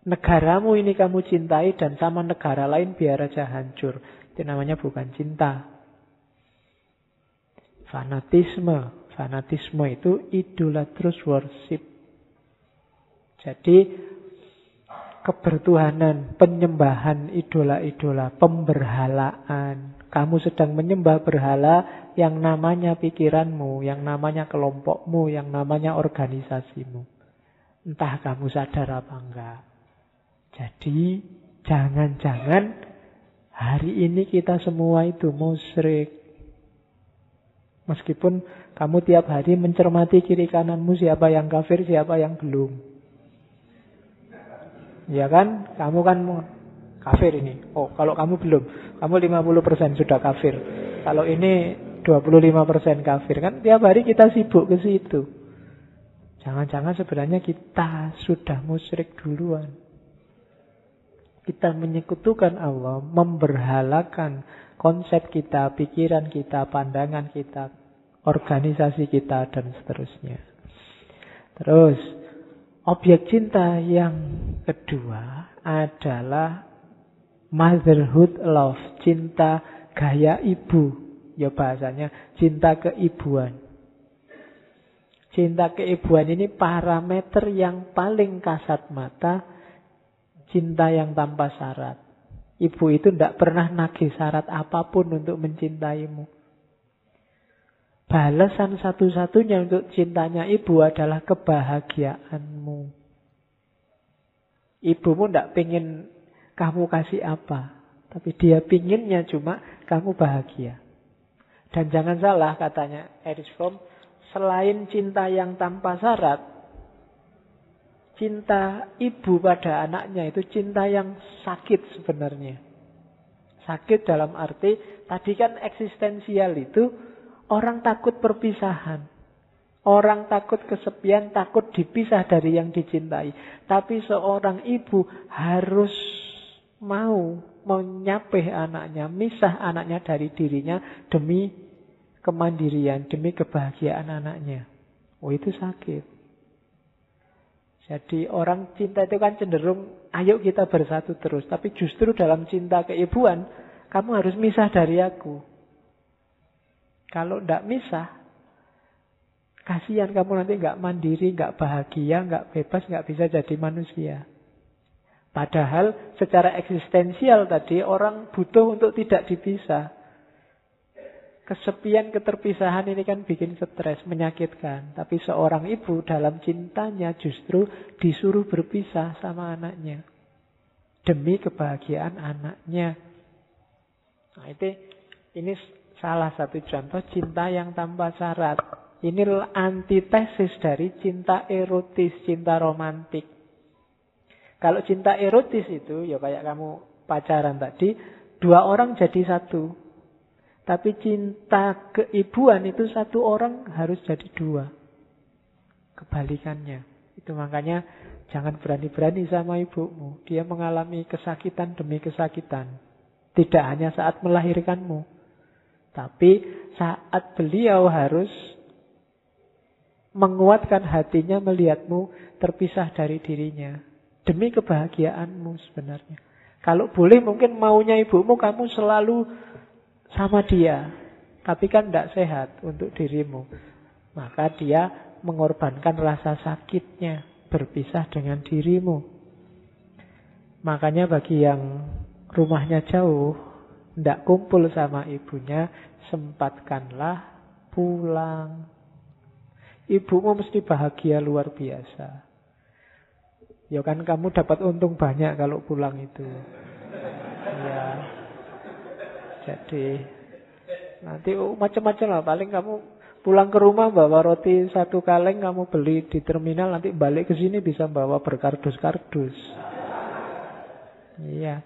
Negaramu ini kamu cintai dan sama negara lain biar aja hancur. Itu namanya bukan cinta. Fanatisme. Fanatisme itu idolatrous worship. Jadi kebertuhanan, penyembahan idola-idola, pemberhalaan. Kamu sedang menyembah berhala yang namanya pikiranmu, yang namanya kelompokmu, yang namanya organisasimu. Entah kamu sadar apa enggak. Jadi jangan-jangan hari ini kita semua itu musyrik. Meskipun kamu tiap hari mencermati kiri kananmu siapa yang kafir, siapa yang belum. Ya kan? Kamu kan kafir ini. Oh, kalau kamu belum, kamu 50% sudah kafir. Kalau ini 25% kafir kan tiap hari kita sibuk ke situ. Jangan-jangan sebenarnya kita sudah musyrik duluan. Kita menyekutukan Allah, memberhalakan konsep kita, pikiran kita, pandangan kita, organisasi kita, dan seterusnya. Terus, objek cinta yang kedua adalah motherhood love, cinta gaya ibu. Ya bahasanya cinta keibuan. Cinta keibuan ini parameter yang paling kasat mata cinta yang tanpa syarat. Ibu itu tidak pernah nagih syarat apa pun untuk mencintaimu. Balasan satu-satunya untuk cintanya ibu adalah kebahagiaanmu. Ibumu tidak pengen kamu kasih apa. Tapi dia pinginnya cuma kamu bahagia. Dan jangan salah katanya Erich Fromm. Selain cinta yang tanpa syarat. Cinta ibu pada anaknya itu cinta yang sakit sebenarnya. Sakit dalam arti tadi kan eksistensial itu Orang takut perpisahan. Orang takut kesepian, takut dipisah dari yang dicintai. Tapi seorang ibu harus mau menyapih anaknya, misah anaknya dari dirinya demi kemandirian, demi kebahagiaan anaknya. Oh itu sakit. Jadi orang cinta itu kan cenderung ayo kita bersatu terus. Tapi justru dalam cinta keibuan, kamu harus misah dari aku. Kalau tidak misah, kasihan kamu nanti nggak mandiri, nggak bahagia, nggak bebas, nggak bisa jadi manusia. Padahal secara eksistensial tadi orang butuh untuk tidak dipisah. Kesepian, keterpisahan ini kan bikin stres, menyakitkan. Tapi seorang ibu dalam cintanya justru disuruh berpisah sama anaknya. Demi kebahagiaan anaknya. Nah itu, ini Salah satu contoh cinta yang tanpa syarat. Ini antitesis dari cinta erotis, cinta romantik. Kalau cinta erotis itu, ya kayak kamu pacaran tadi, dua orang jadi satu. Tapi cinta keibuan itu satu orang harus jadi dua. Kebalikannya. Itu makanya jangan berani-berani sama ibumu. Dia mengalami kesakitan demi kesakitan. Tidak hanya saat melahirkanmu. Tapi saat beliau harus menguatkan hatinya melihatmu terpisah dari dirinya. Demi kebahagiaanmu sebenarnya. Kalau boleh mungkin maunya ibumu kamu selalu sama dia. Tapi kan tidak sehat untuk dirimu. Maka dia mengorbankan rasa sakitnya berpisah dengan dirimu. Makanya bagi yang rumahnya jauh, tidak kumpul sama ibunya, sempatkanlah pulang. Ibumu mesti bahagia luar biasa. Ya kan kamu dapat untung banyak kalau pulang itu. Ya. Jadi nanti oh, macam-macam lah. Paling kamu pulang ke rumah bawa roti satu kaleng kamu beli di terminal nanti balik ke sini bisa bawa berkardus-kardus. Iya.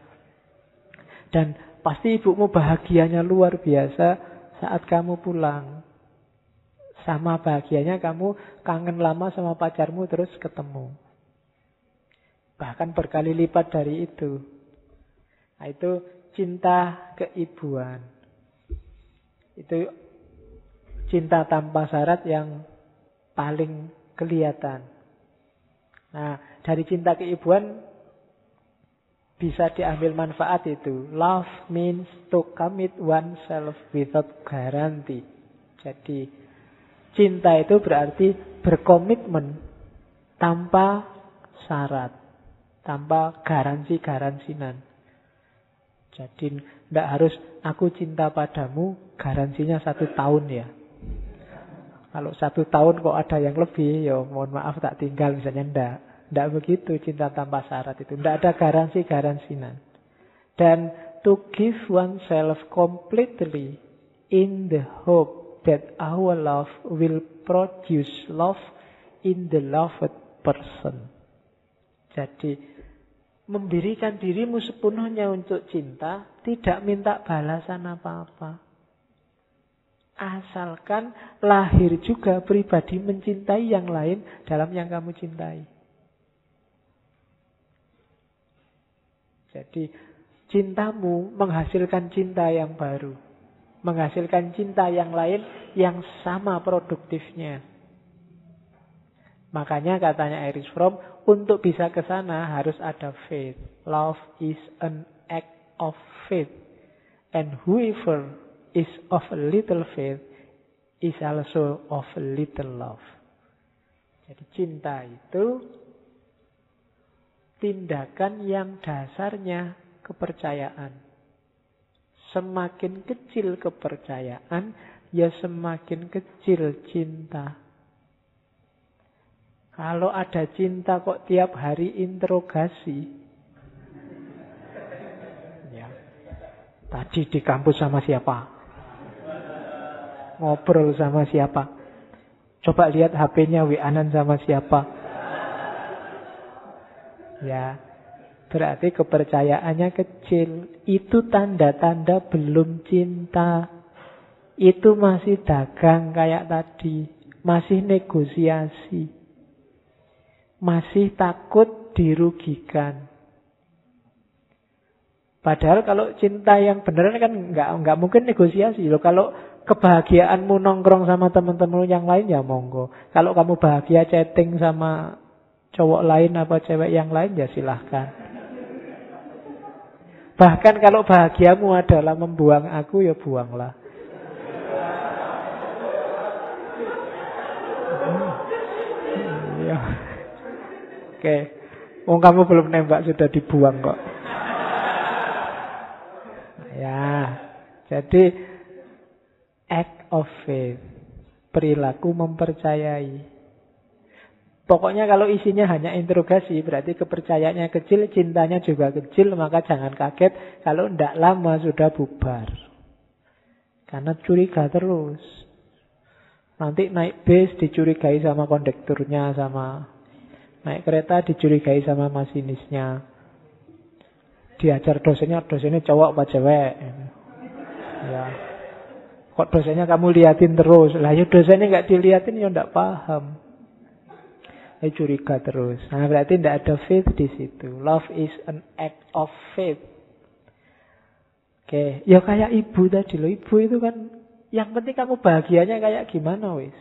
Dan Pasti ibumu bahagianya luar biasa saat kamu pulang. Sama bahagianya kamu kangen lama sama pacarmu terus ketemu. Bahkan berkali lipat dari itu. Nah, itu cinta keibuan. Itu cinta tanpa syarat yang paling kelihatan. Nah, dari cinta keibuan bisa diambil manfaat itu. Love means to commit oneself without guarantee. Jadi cinta itu berarti berkomitmen tanpa syarat, tanpa garansi-garansinan. Jadi tidak harus aku cinta padamu, garansinya satu tahun ya. Kalau satu tahun kok ada yang lebih, ya mohon maaf tak tinggal misalnya ndak. Tidak begitu cinta tanpa syarat itu. Tidak ada garansi-garansinan. Dan to give oneself completely in the hope that our love will produce love in the loved person. Jadi memberikan dirimu sepenuhnya untuk cinta, tidak minta balasan apa-apa. Asalkan lahir juga pribadi mencintai yang lain dalam yang kamu cintai. Jadi cintamu menghasilkan cinta yang baru. Menghasilkan cinta yang lain yang sama produktifnya. Makanya katanya Iris Fromm, untuk bisa ke sana harus ada faith. Love is an act of faith. And whoever is of a little faith is also of a little love. Jadi cinta itu tindakan yang dasarnya kepercayaan. Semakin kecil kepercayaan, ya semakin kecil cinta. Kalau ada cinta kok tiap hari interogasi. Ya. Tadi di kampus sama siapa? Ngobrol sama siapa? Coba lihat HP-nya WA-an sama siapa? Ya, berarti kepercayaannya kecil. Itu tanda-tanda belum cinta. Itu masih dagang kayak tadi. Masih negosiasi. Masih takut dirugikan. Padahal kalau cinta yang benar kan nggak nggak mungkin negosiasi loh. Kalau kebahagiaanmu nongkrong sama teman-teman yang lain ya monggo. Kalau kamu bahagia chatting sama cowok lain apa cewek yang lain ya silahkan. Bahkan kalau bahagiamu adalah membuang aku ya buanglah. Oke. Wong kamu belum nembak sudah dibuang kok. Ya. Jadi act of faith. Perilaku mempercayai. Pokoknya kalau isinya hanya interogasi, berarti kepercayaannya kecil, cintanya juga kecil, maka jangan kaget kalau tidak lama sudah bubar. Karena curiga terus. Nanti naik bis dicurigai sama kondekturnya, sama naik kereta dicurigai sama masinisnya. Diajar dosennya, dosennya cowok apa cewek. Ya. Kok dosennya kamu liatin terus? Lah ya dosennya nggak diliatin ya nggak paham. Saya curiga terus. Nah, berarti tidak ada faith di situ. Love is an act of faith. Oke, ya kayak ibu tadi loh. Ibu itu kan yang penting kamu bahagianya kayak gimana wis.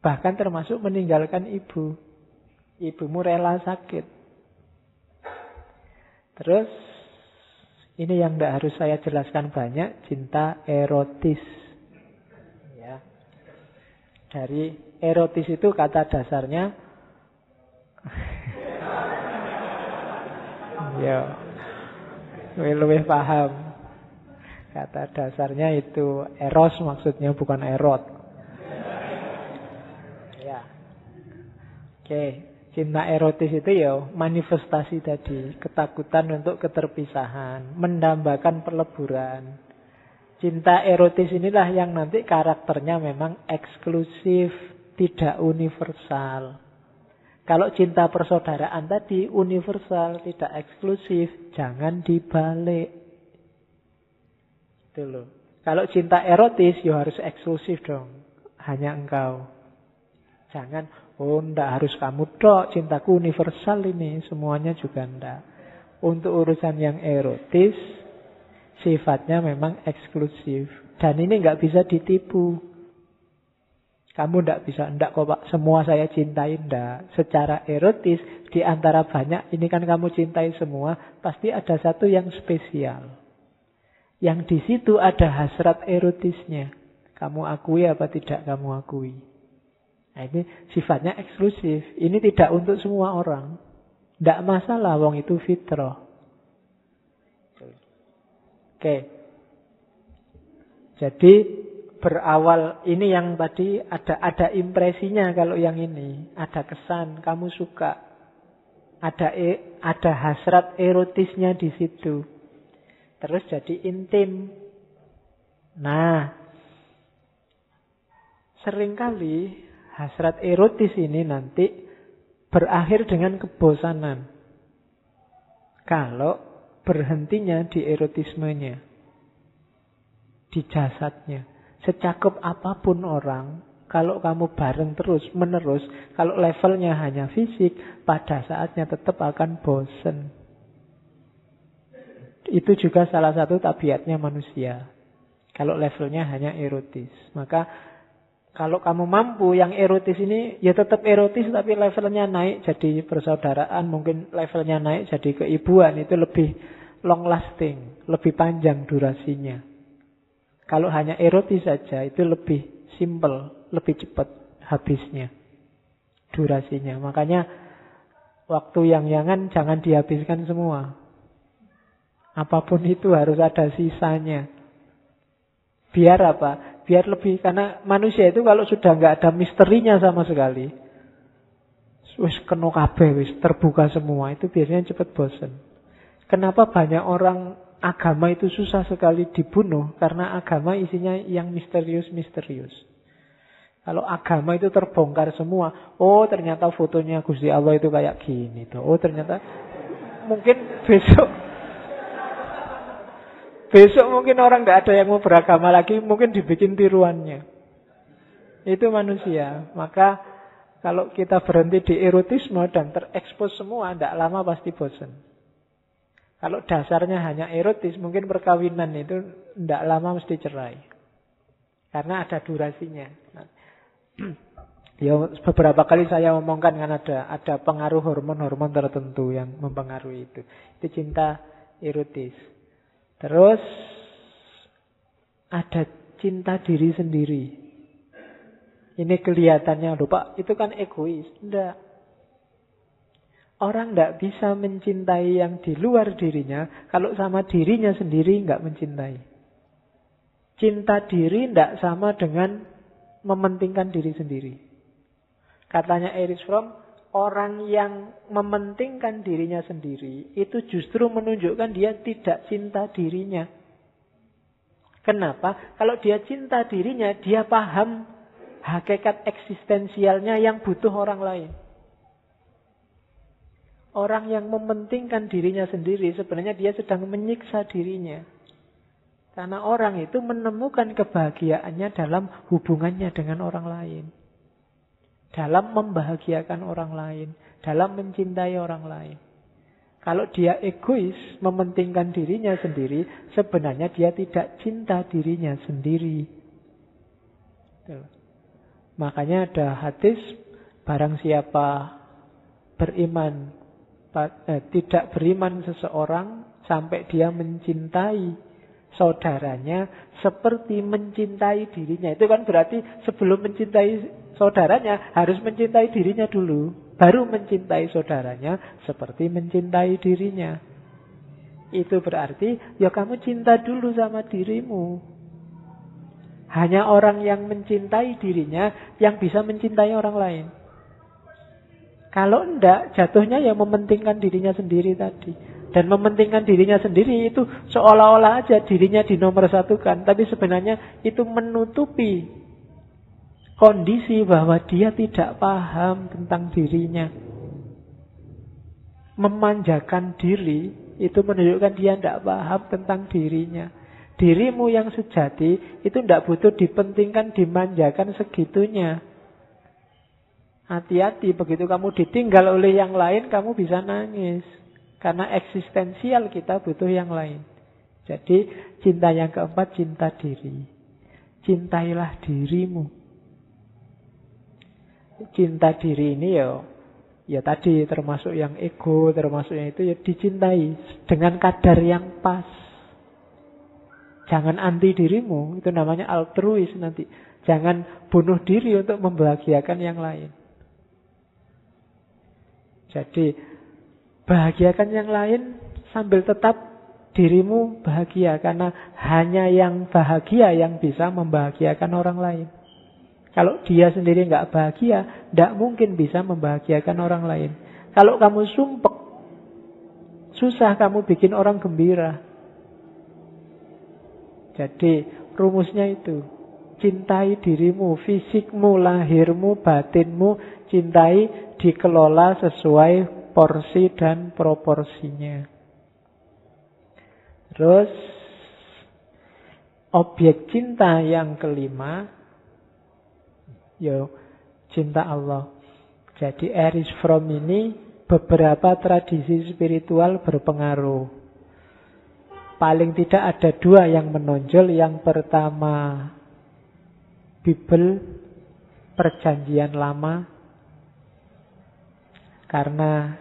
Bahkan termasuk meninggalkan ibu. Ibumu rela sakit. Terus ini yang tidak harus saya jelaskan banyak, cinta erotis. Ya. Dari erotis itu kata dasarnya Ya. Lebih paham. Kata dasarnya itu eros maksudnya bukan erot. Ya. Oke, cinta erotis itu ya manifestasi tadi, ketakutan untuk keterpisahan, mendambakan peleburan. Cinta erotis inilah yang nanti karakternya memang eksklusif, tidak universal. Kalau cinta persaudaraan tadi universal, tidak eksklusif, jangan dibalik. Itu loh. Kalau cinta erotis, ya harus eksklusif dong. hanya engkau. Jangan, oh ndak harus kamu dok, cintaku universal ini, semuanya juga ndak. Untuk urusan yang erotis, sifatnya memang eksklusif. Dan ini nggak bisa ditipu. Kamu ndak bisa, ndak kok pak, semua saya cintai, ndak. Secara erotis, di antara banyak, ini kan kamu cintai semua, pasti ada satu yang spesial. Yang di situ ada hasrat erotisnya. Kamu akui apa tidak kamu akui. Nah, ini sifatnya eksklusif. Ini tidak untuk semua orang. Tidak masalah, wong itu fitrah. Oke. Jadi berawal ini yang tadi ada ada impresinya kalau yang ini, ada kesan kamu suka. Ada e, ada hasrat erotisnya di situ. Terus jadi intim. Nah, sering kali hasrat erotis ini nanti berakhir dengan kebosanan. Kalau berhentinya di erotismenya, di jasadnya. Secakep apa pun orang, kalau kamu bareng terus, menerus, kalau levelnya hanya fisik, pada saatnya tetap akan bosen. Itu juga salah satu tabiatnya manusia. Kalau levelnya hanya erotis. Maka kalau kamu mampu yang erotis ini ya tetap erotis tapi levelnya naik jadi persaudaraan, mungkin levelnya naik jadi keibuan itu lebih long lasting, lebih panjang durasinya. Kalau hanya erotis saja itu lebih simple, lebih cepat habisnya durasinya. Makanya waktu yang yangan jangan dihabiskan semua. Apa pun itu harus ada sisanya. Biar apa? Biar lebih karena manusia itu kalau sudah nggak ada misterinya sama sekali, wis kena kabeh wis terbuka semua itu biasanya cepat bosen. Kenapa banyak orang agama itu susah sekali dibunuh karena agama isinya yang misterius-misterius. Kalau agama itu terbongkar semua, oh ternyata fotonya Gusti Allah itu kayak gini tuh. Oh ternyata mungkin besok besok mungkin orang nggak ada yang mau beragama lagi, mungkin dibikin tiruannya. Itu manusia. Maka kalau kita berhenti di erotisme dan terekspos semua, tidak lama pasti bosan. Kalau dasarnya hanya erotis, mungkin perkawinan itu tidak lama mesti cerai. Karena ada durasinya. ya beberapa kali saya omongkan kan ada ada pengaruh hormon-hormon tertentu yang mempengaruhi itu. Itu cinta erotis. Terus ada cinta diri sendiri. Ini kelihatannya, lupa itu kan egois. Tidak. Orang tidak bisa mencintai yang di luar dirinya kalau sama dirinya sendiri nggak mencintai. Cinta diri tidak sama dengan mementingkan diri sendiri. Katanya Erich Fromm, orang yang mementingkan dirinya sendiri itu justru menunjukkan dia tidak cinta dirinya. Kenapa? Kalau dia cinta dirinya, dia paham hakikat eksistensialnya yang butuh orang lain. Orang yang mementingkan dirinya sendiri sebenarnya dia sedang menyiksa dirinya. Karena orang itu menemukan kebahagiaannya dalam hubungannya dengan orang lain. Dalam membahagiakan orang lain. Dalam mencintai orang lain. Kalau dia egois, mementingkan dirinya sendiri, sebenarnya dia tidak cinta dirinya sendiri. Makanya ada hadis, barang siapa beriman eh, tidak beriman seseorang sampai dia mencintai saudaranya seperti mencintai dirinya. Itu kan berarti sebelum mencintai saudaranya harus mencintai dirinya dulu. Baru mencintai saudaranya seperti mencintai dirinya. Itu berarti ya kamu cinta dulu sama dirimu. Hanya orang yang mencintai dirinya yang bisa mencintai orang lain. Kalau enggak, jatuhnya yang mementingkan dirinya sendiri tadi. Dan mementingkan dirinya sendiri itu seolah-olah aja dirinya dinomor satukan. Tapi sebenarnya itu menutupi kondisi bahwa dia tidak paham tentang dirinya. Memanjakan diri itu menunjukkan dia tidak paham tentang dirinya. Dirimu yang sejati itu tidak butuh dipentingkan, dimanjakan segitunya. Hati-hati begitu kamu ditinggal oleh yang lain, kamu bisa nangis. Karena eksistensial kita butuh yang lain. Jadi cinta yang keempat cinta diri. Cintailah dirimu. Cinta diri ini ya ya tadi termasuk yang ego, termasuk yang itu ya dicintai dengan kadar yang pas. Jangan anti dirimu, itu namanya altruis nanti. Jangan bunuh diri untuk membahagiakan yang lain. Jadi bahagiakan yang lain sambil tetap dirimu bahagia karena hanya yang bahagia yang bisa membahagiakan orang lain. Kalau dia sendiri nggak bahagia, tidak mungkin bisa membahagiakan orang lain. Kalau kamu sumpek, susah kamu bikin orang gembira. Jadi rumusnya itu. Cintai dirimu, fisikmu, lahirmu, batinmu. Cintai dikelola sesuai porsi dan proporsinya. Terus objek cinta yang kelima Yo, cinta Allah. Jadi Eris From ini beberapa tradisi spiritual berpengaruh. Paling tidak ada dua yang menonjol. Yang pertama, Bible, perjanjian lama. Karena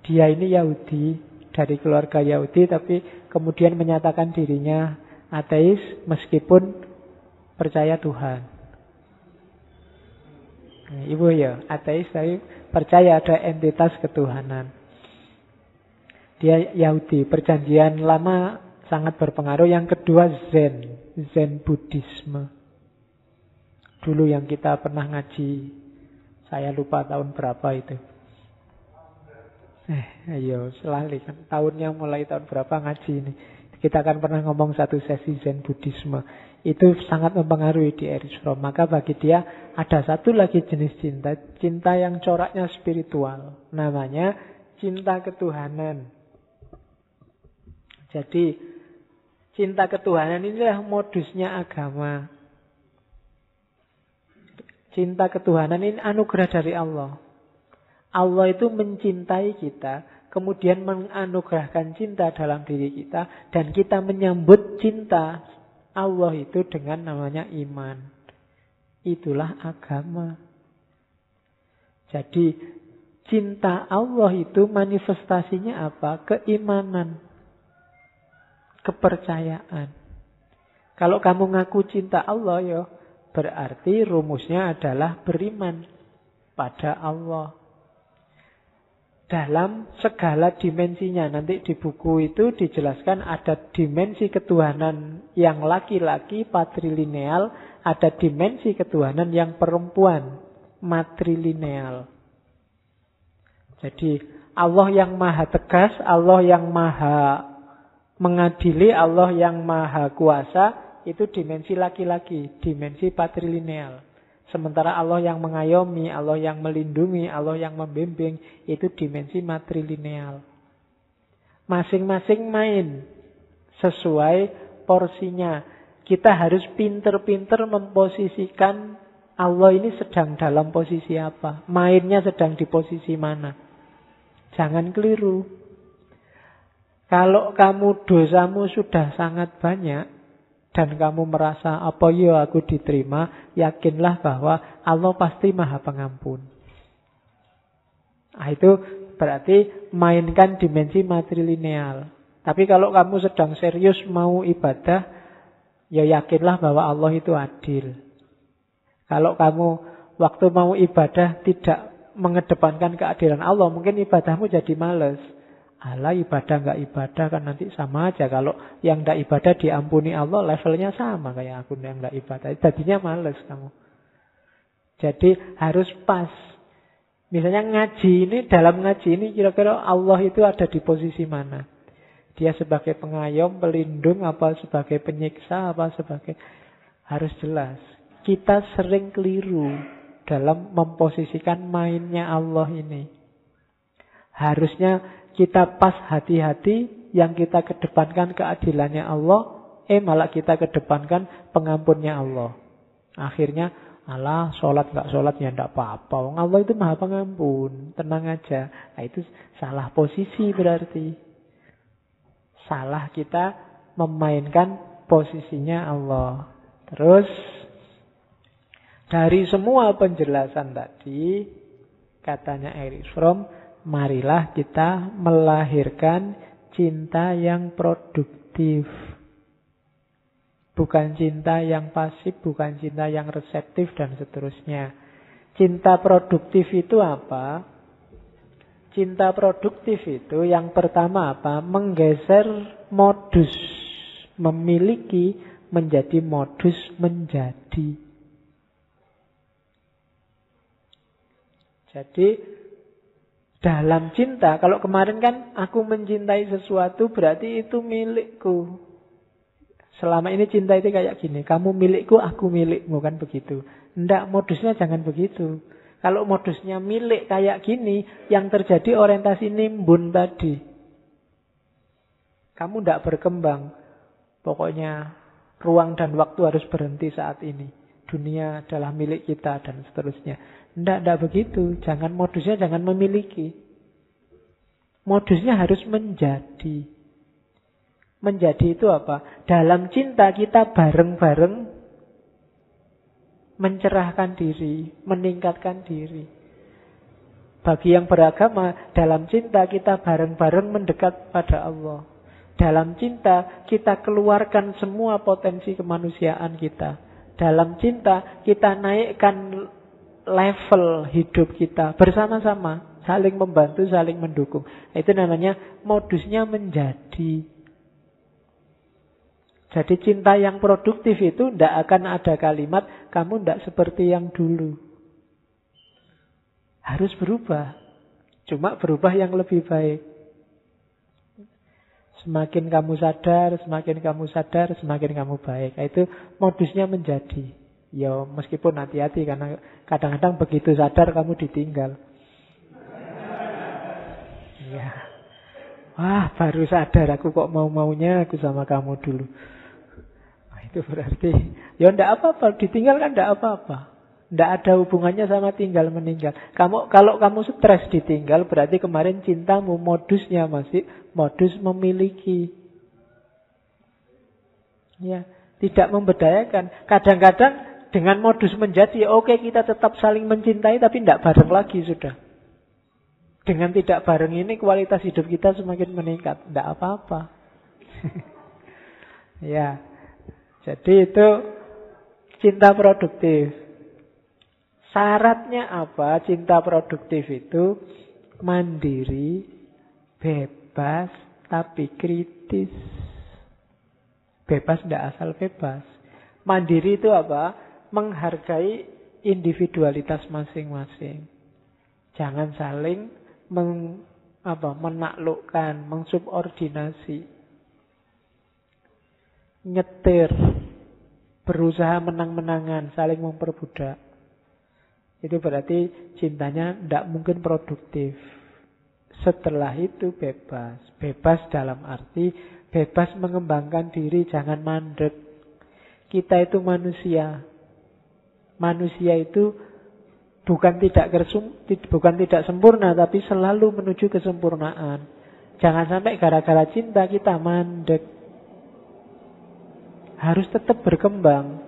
dia ini Yahudi, dari keluarga Yahudi, tapi kemudian menyatakan dirinya ateis meskipun percaya Tuhan. Ibu ya, ateis tapi percaya ada entitas ketuhanan. Dia Yahudi, perjanjian lama sangat berpengaruh. Yang kedua Zen, Zen Buddhisme. Dulu yang kita pernah ngaji, saya lupa tahun berapa itu. Eh, ayo, selalu kan tahunnya mulai tahun berapa ngaji ini. Kita akan pernah ngomong satu sesi Zen Buddhisme itu sangat mempengaruhi di Erich Fromm. Maka bagi dia ada satu lagi jenis cinta, cinta yang coraknya spiritual. Namanya cinta ketuhanan. Jadi cinta ketuhanan inilah modusnya agama. Cinta ketuhanan ini anugerah dari Allah. Allah itu mencintai kita, kemudian menganugerahkan cinta dalam diri kita, dan kita menyambut cinta Allah itu dengan namanya iman. Itulah agama. Jadi cinta Allah itu manifestasinya apa? Keimanan. Kepercayaan. Kalau kamu ngaku cinta Allah ya berarti rumusnya adalah beriman pada Allah dalam segala dimensinya. Nanti di buku itu dijelaskan ada dimensi ketuhanan yang laki-laki patrilineal, ada dimensi ketuhanan yang perempuan matrilineal. Jadi Allah yang maha tegas, Allah yang maha mengadili, Allah yang maha kuasa, itu dimensi laki-laki, dimensi patrilineal. Sementara Allah yang mengayomi, Allah yang melindungi, Allah yang membimbing, itu dimensi matrilineal. Masing-masing main sesuai porsinya. Kita harus pinter-pinter memposisikan Allah ini sedang dalam posisi apa. Mainnya sedang di posisi mana. Jangan keliru. Kalau kamu dosamu sudah sangat banyak, dan kamu merasa apa ya aku diterima, yakinlah bahwa Allah pasti maha pengampun. Nah, itu berarti mainkan dimensi matrilineal. Tapi kalau kamu sedang serius mau ibadah, ya yakinlah bahwa Allah itu adil. Kalau kamu waktu mau ibadah tidak mengedepankan keadilan Allah, mungkin ibadahmu jadi males. Allah ibadah nggak ibadah kan nanti sama aja. Kalau yang nggak ibadah diampuni Allah levelnya sama kayak aku yang nggak ibadah. Tadinya males kamu. Jadi harus pas. Misalnya ngaji ini, dalam ngaji ini kira-kira Allah itu ada di posisi mana? Dia sebagai pengayom, pelindung, apa sebagai penyiksa, apa sebagai... Harus jelas. Kita sering keliru dalam memposisikan mainnya Allah ini. Harusnya kita pas hati-hati yang kita kedepankan keadilannya Allah, Eh malah kita kedepankan pengampunnya Allah. Akhirnya Allah sholat nggak sholat ya ndak apa-apa. Allah itu maha pengampun, tenang aja. Nah itu salah posisi berarti. Salah kita memainkan posisinya Allah. Terus dari semua penjelasan tadi, katanya Erich Fromm, marilah kita melahirkan cinta yang produktif. Bukan cinta yang pasif, bukan cinta yang reseptif, dan seterusnya. Cinta produktif itu apa? Cinta produktif itu yang pertama apa? Menggeser modus memiliki menjadi modus menjadi. Jadi dalam cinta, kalau kemarin kan aku mencintai sesuatu berarti itu milikku. Selama ini cinta itu kayak gini, kamu milikku, aku milikmu kan begitu. Ndak modusnya jangan begitu. Kalau modusnya milik kayak gini, yang terjadi orientasi nimbun tadi. Kamu ndak berkembang. Pokoknya ruang dan waktu harus berhenti saat ini. Dunia adalah milik kita dan seterusnya. Tidak, tidak begitu. Jangan modusnya jangan memiliki. Modusnya harus menjadi. Menjadi itu apa? Dalam cinta kita bareng-bareng mencerahkan diri, meningkatkan diri. Bagi yang beragama, dalam cinta kita bareng-bareng mendekat pada Allah. Dalam cinta kita keluarkan semua potensi kemanusiaan kita. Dalam cinta kita naikkan level hidup kita bersama-sama, saling membantu, saling mendukung. Itu namanya modusnya menjadi. Jadi cinta yang produktif itu tidak akan ada kalimat kamu tidak seperti yang dulu. Harus berubah. Cuma berubah yang lebih baik. Semakin kamu sadar, semakin kamu sadar, semakin kamu baik. Nah, itu modusnya menjadi. Ya meskipun hati-hati karena kadang-kadang begitu sadar kamu ditinggal. Ya. Wah, baru sadar aku kok mau-maunya aku sama kamu dulu. Nah, itu berarti ya ndak apa-apa, ditinggal kan ndak apa-apa. Tidak ada hubungannya sama tinggal meninggal. Kamu kalau kamu stres ditinggal berarti kemarin cintamu modusnya masih modus memiliki. Ya, tidak membedayakan. Kadang-kadang dengan modus menjadi oke okay, kita tetap saling mencintai tapi tidak bareng lagi sudah. Dengan tidak bareng ini kualitas hidup kita semakin meningkat. Tidak apa-apa. ya. Jadi itu cinta produktif. Syaratnya apa? Cinta produktif itu mandiri, bebas, tapi kritis. Bebas tidak asal bebas. Mandiri itu apa? Menghargai individualitas masing-masing. Jangan saling meng, apa, menaklukkan, mengsubordinasi. Nyetir, berusaha menang-menangan, saling memperbudak. Itu berarti cintanya tidak mungkin produktif. Setelah itu bebas. Bebas dalam arti bebas mengembangkan diri, jangan mandek. Kita itu manusia. Manusia itu bukan tidak kersum, bukan tidak sempurna, tapi selalu menuju kesempurnaan. Jangan sampai gara-gara cinta kita mandek. Harus tetap berkembang.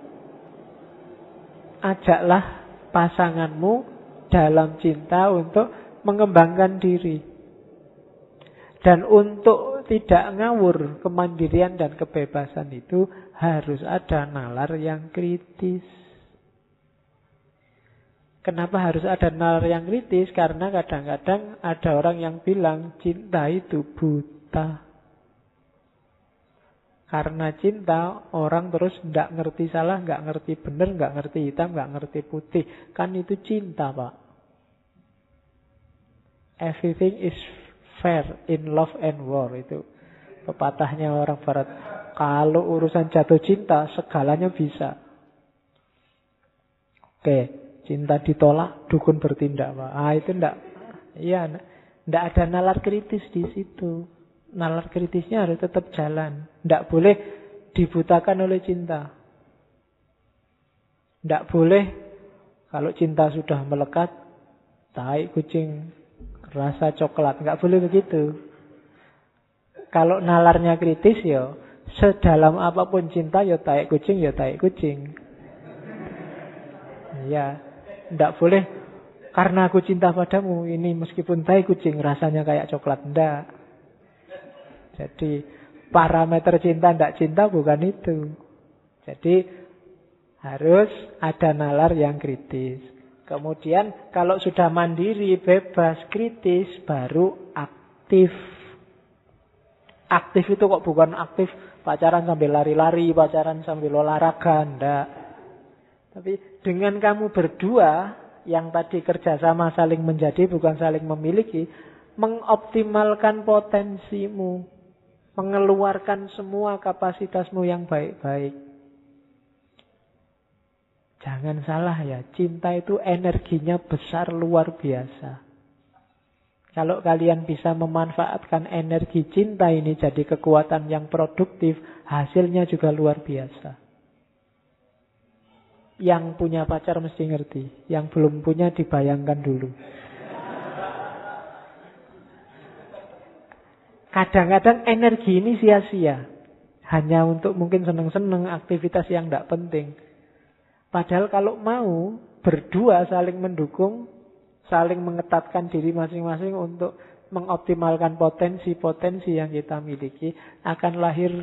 Ajaklah pasanganmu dalam cinta untuk mengembangkan diri. Dan untuk tidak ngawur kemandirian dan kebebasan itu harus ada nalar yang kritis. Kenapa harus ada nalar yang kritis? Karena kadang-kadang ada orang yang bilang cinta itu buta. Karena cinta, orang terus tidak ngerti salah, nggak ngerti benar, nggak ngerti hitam, nggak ngerti putih. Kan itu cinta, Pak. Everything is fair in love and war. Itu pepatahnya orang barat. Kalau urusan jatuh cinta, segalanya bisa. Oke, cinta ditolak, dukun bertindak, Pak. Ah, itu enggak. Iya, enggak ada nalar kritis di situ nalar kritisnya harus tetap jalan. Tidak boleh dibutakan oleh cinta. Tidak boleh kalau cinta sudah melekat, tai kucing rasa coklat. Nggak boleh begitu. Kalau nalarnya kritis ya, sedalam apa pun cinta ya tai kucing ya tai kucing. Ya, tidak boleh karena aku cinta padamu ini meskipun tai kucing rasanya kayak coklat. Tidak. Jadi parameter cinta tidak cinta bukan itu. Jadi harus ada nalar yang kritis. Kemudian kalau sudah mandiri, bebas, kritis, baru aktif. Aktif itu kok bukan aktif pacaran sambil lari-lari, pacaran sambil olahraga, enggak. Tapi dengan kamu berdua, yang tadi kerjasama saling menjadi bukan saling memiliki, mengoptimalkan potensimu, mengeluarkan semua kapasitasmu yang baik-baik. Jangan salah ya, cinta itu energinya besar luar biasa. Kalau kalian bisa memanfaatkan energi cinta ini jadi kekuatan yang produktif, hasilnya juga luar biasa. Yang punya pacar mesti ngerti, yang belum punya dibayangkan dulu. Kadang-kadang energi ini sia-sia. Hanya untuk mungkin seneng-seneng aktivitas yang tidak penting. Padahal kalau mau berdua saling mendukung, saling mengetatkan diri masing-masing untuk mengoptimalkan potensi-potensi yang kita miliki, akan lahir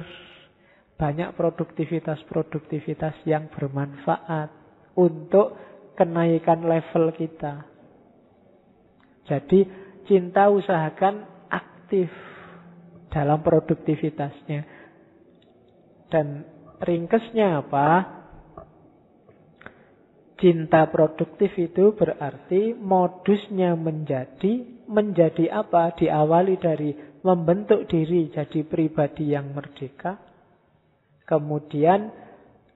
banyak produktivitas-produktivitas yang bermanfaat untuk kenaikan level kita. Jadi cinta usahakan aktif dalam produktivitasnya. Dan ringkesnya apa? Cinta produktif itu berarti modusnya menjadi, menjadi apa? Diawali dari membentuk diri jadi pribadi yang merdeka. Kemudian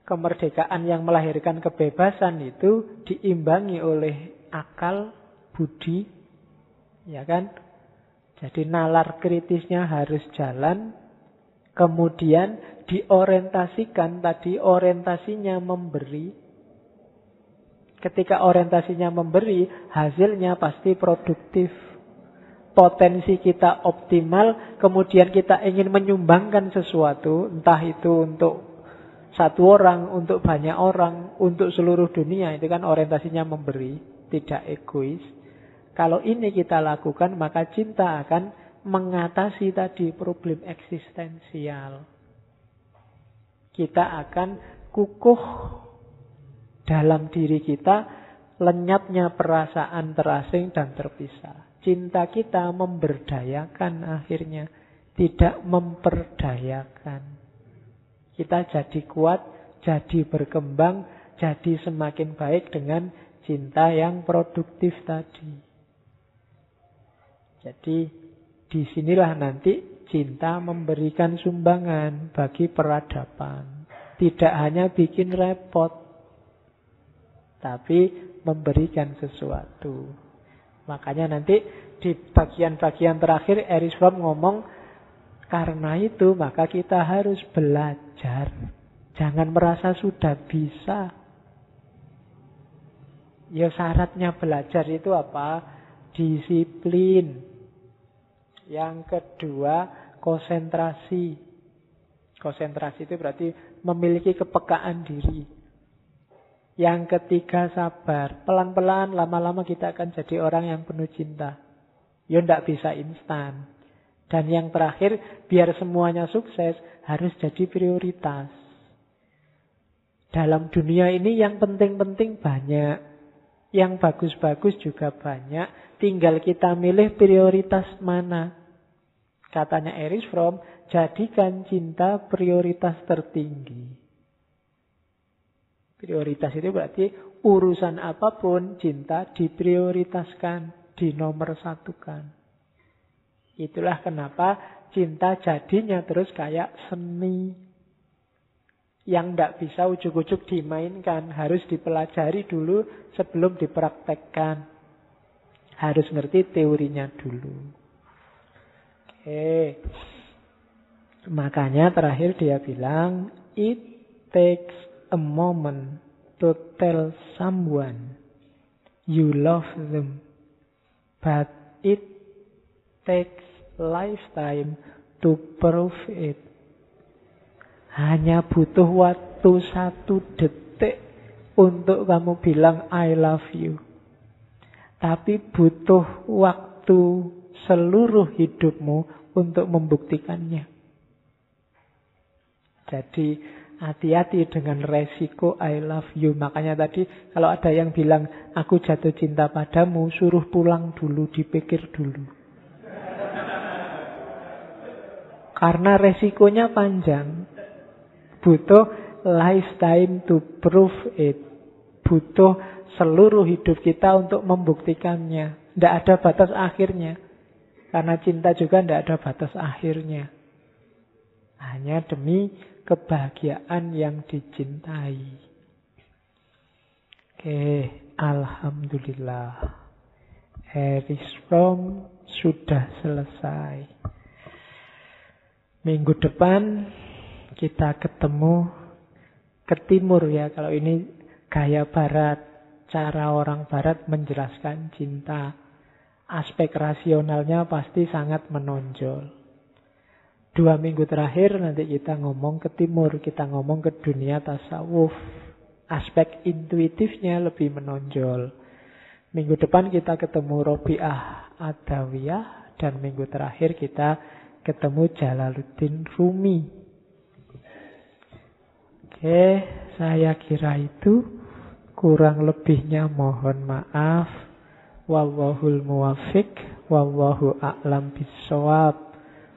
kemerdekaan yang melahirkan kebebasan itu diimbangi oleh akal, budi, ya kan? Jadi nalar kritisnya harus jalan, kemudian diorientasikan tadi orientasinya memberi, Ketika orientasinya memberi, hasilnya pasti produktif. Potensi kita optimal, kemudian kita ingin menyumbangkan sesuatu, entah itu untuk satu orang, untuk banyak orang, untuk seluruh dunia, itu kan orientasinya memberi, tidak egois. Kalau ini kita lakukan, maka cinta akan mengatasi tadi problem eksistensial. Kita akan kukuh dalam diri kita lenyapnya perasaan terasing dan terpisah. Cinta kita memberdayakan akhirnya, tidak memperdayakan. Kita jadi kuat, jadi berkembang, jadi semakin baik dengan cinta yang produktif tadi. Jadi di sinilah nanti cinta memberikan sumbangan bagi peradaban. Tidak hanya bikin repot, tapi memberikan sesuatu. Makanya nanti di bagian-bagian terakhir Eris Fromm ngomong karena itu maka kita harus belajar. Jangan merasa sudah bisa. Ya syaratnya belajar itu apa? Disiplin. Yang kedua, konsentrasi. Konsentrasi itu berarti memiliki kepekaan diri. Yang ketiga sabar. Pelan-pelan lama-lama kita akan jadi orang yang penuh cinta. Ya tidak bisa instan. Dan yang terakhir, biar semuanya sukses, harus jadi prioritas. Dalam dunia ini yang penting-penting banyak. Yang bagus-bagus juga banyak. Tinggal kita milih prioritas mana. Katanya Erich Fromm, jadikan cinta prioritas tertinggi. Prioritas itu berarti urusan apa pun cinta diprioritaskan, dinomor satukan. Itulah kenapa cinta jadinya terus kayak seni. Yang tidak bisa ujuk-ujuk dimainkan. Harus dipelajari dulu sebelum dipraktekkan. Harus ngerti teorinya dulu. Oke. Makanya terakhir dia bilang it takes a moment to tell someone you love them. But it takes lifetime to prove it. Hanya butuh waktu satu detik untuk kamu bilang I love you. Tapi butuh waktu seluruh hidupmu untuk membuktikannya. Jadi hati-hati dengan resiko I love you. Makanya tadi kalau ada yang bilang aku jatuh cinta padamu, suruh pulang dulu, dipikir dulu. Karena resikonya panjang. Butuh lifetime to prove it. Butuh seluruh hidup kita untuk membuktikannya. Tidak ada batas akhirnya. Karena cinta juga tidak ada batas akhirnya. Hanya demi kebahagiaan yang dicintai. Oke, Alhamdulillah. Harris From sudah selesai. Minggu depan kita ketemu ke timur ya. Kalau ini gaya barat, cara orang barat menjelaskan cinta. Aspek rasionalnya pasti sangat menonjol. Dua minggu terakhir nanti kita ngomong ke timur, kita ngomong ke dunia tasawuf. Aspek intuitifnya lebih menonjol. Minggu depan kita ketemu Robiah Adawiyah dan minggu terakhir kita ketemu Jalaluddin Rumi. Oke, saya kira itu kurang lebihnya mohon maaf. Wallahul muwafiq, wallahu a'lam bisawab.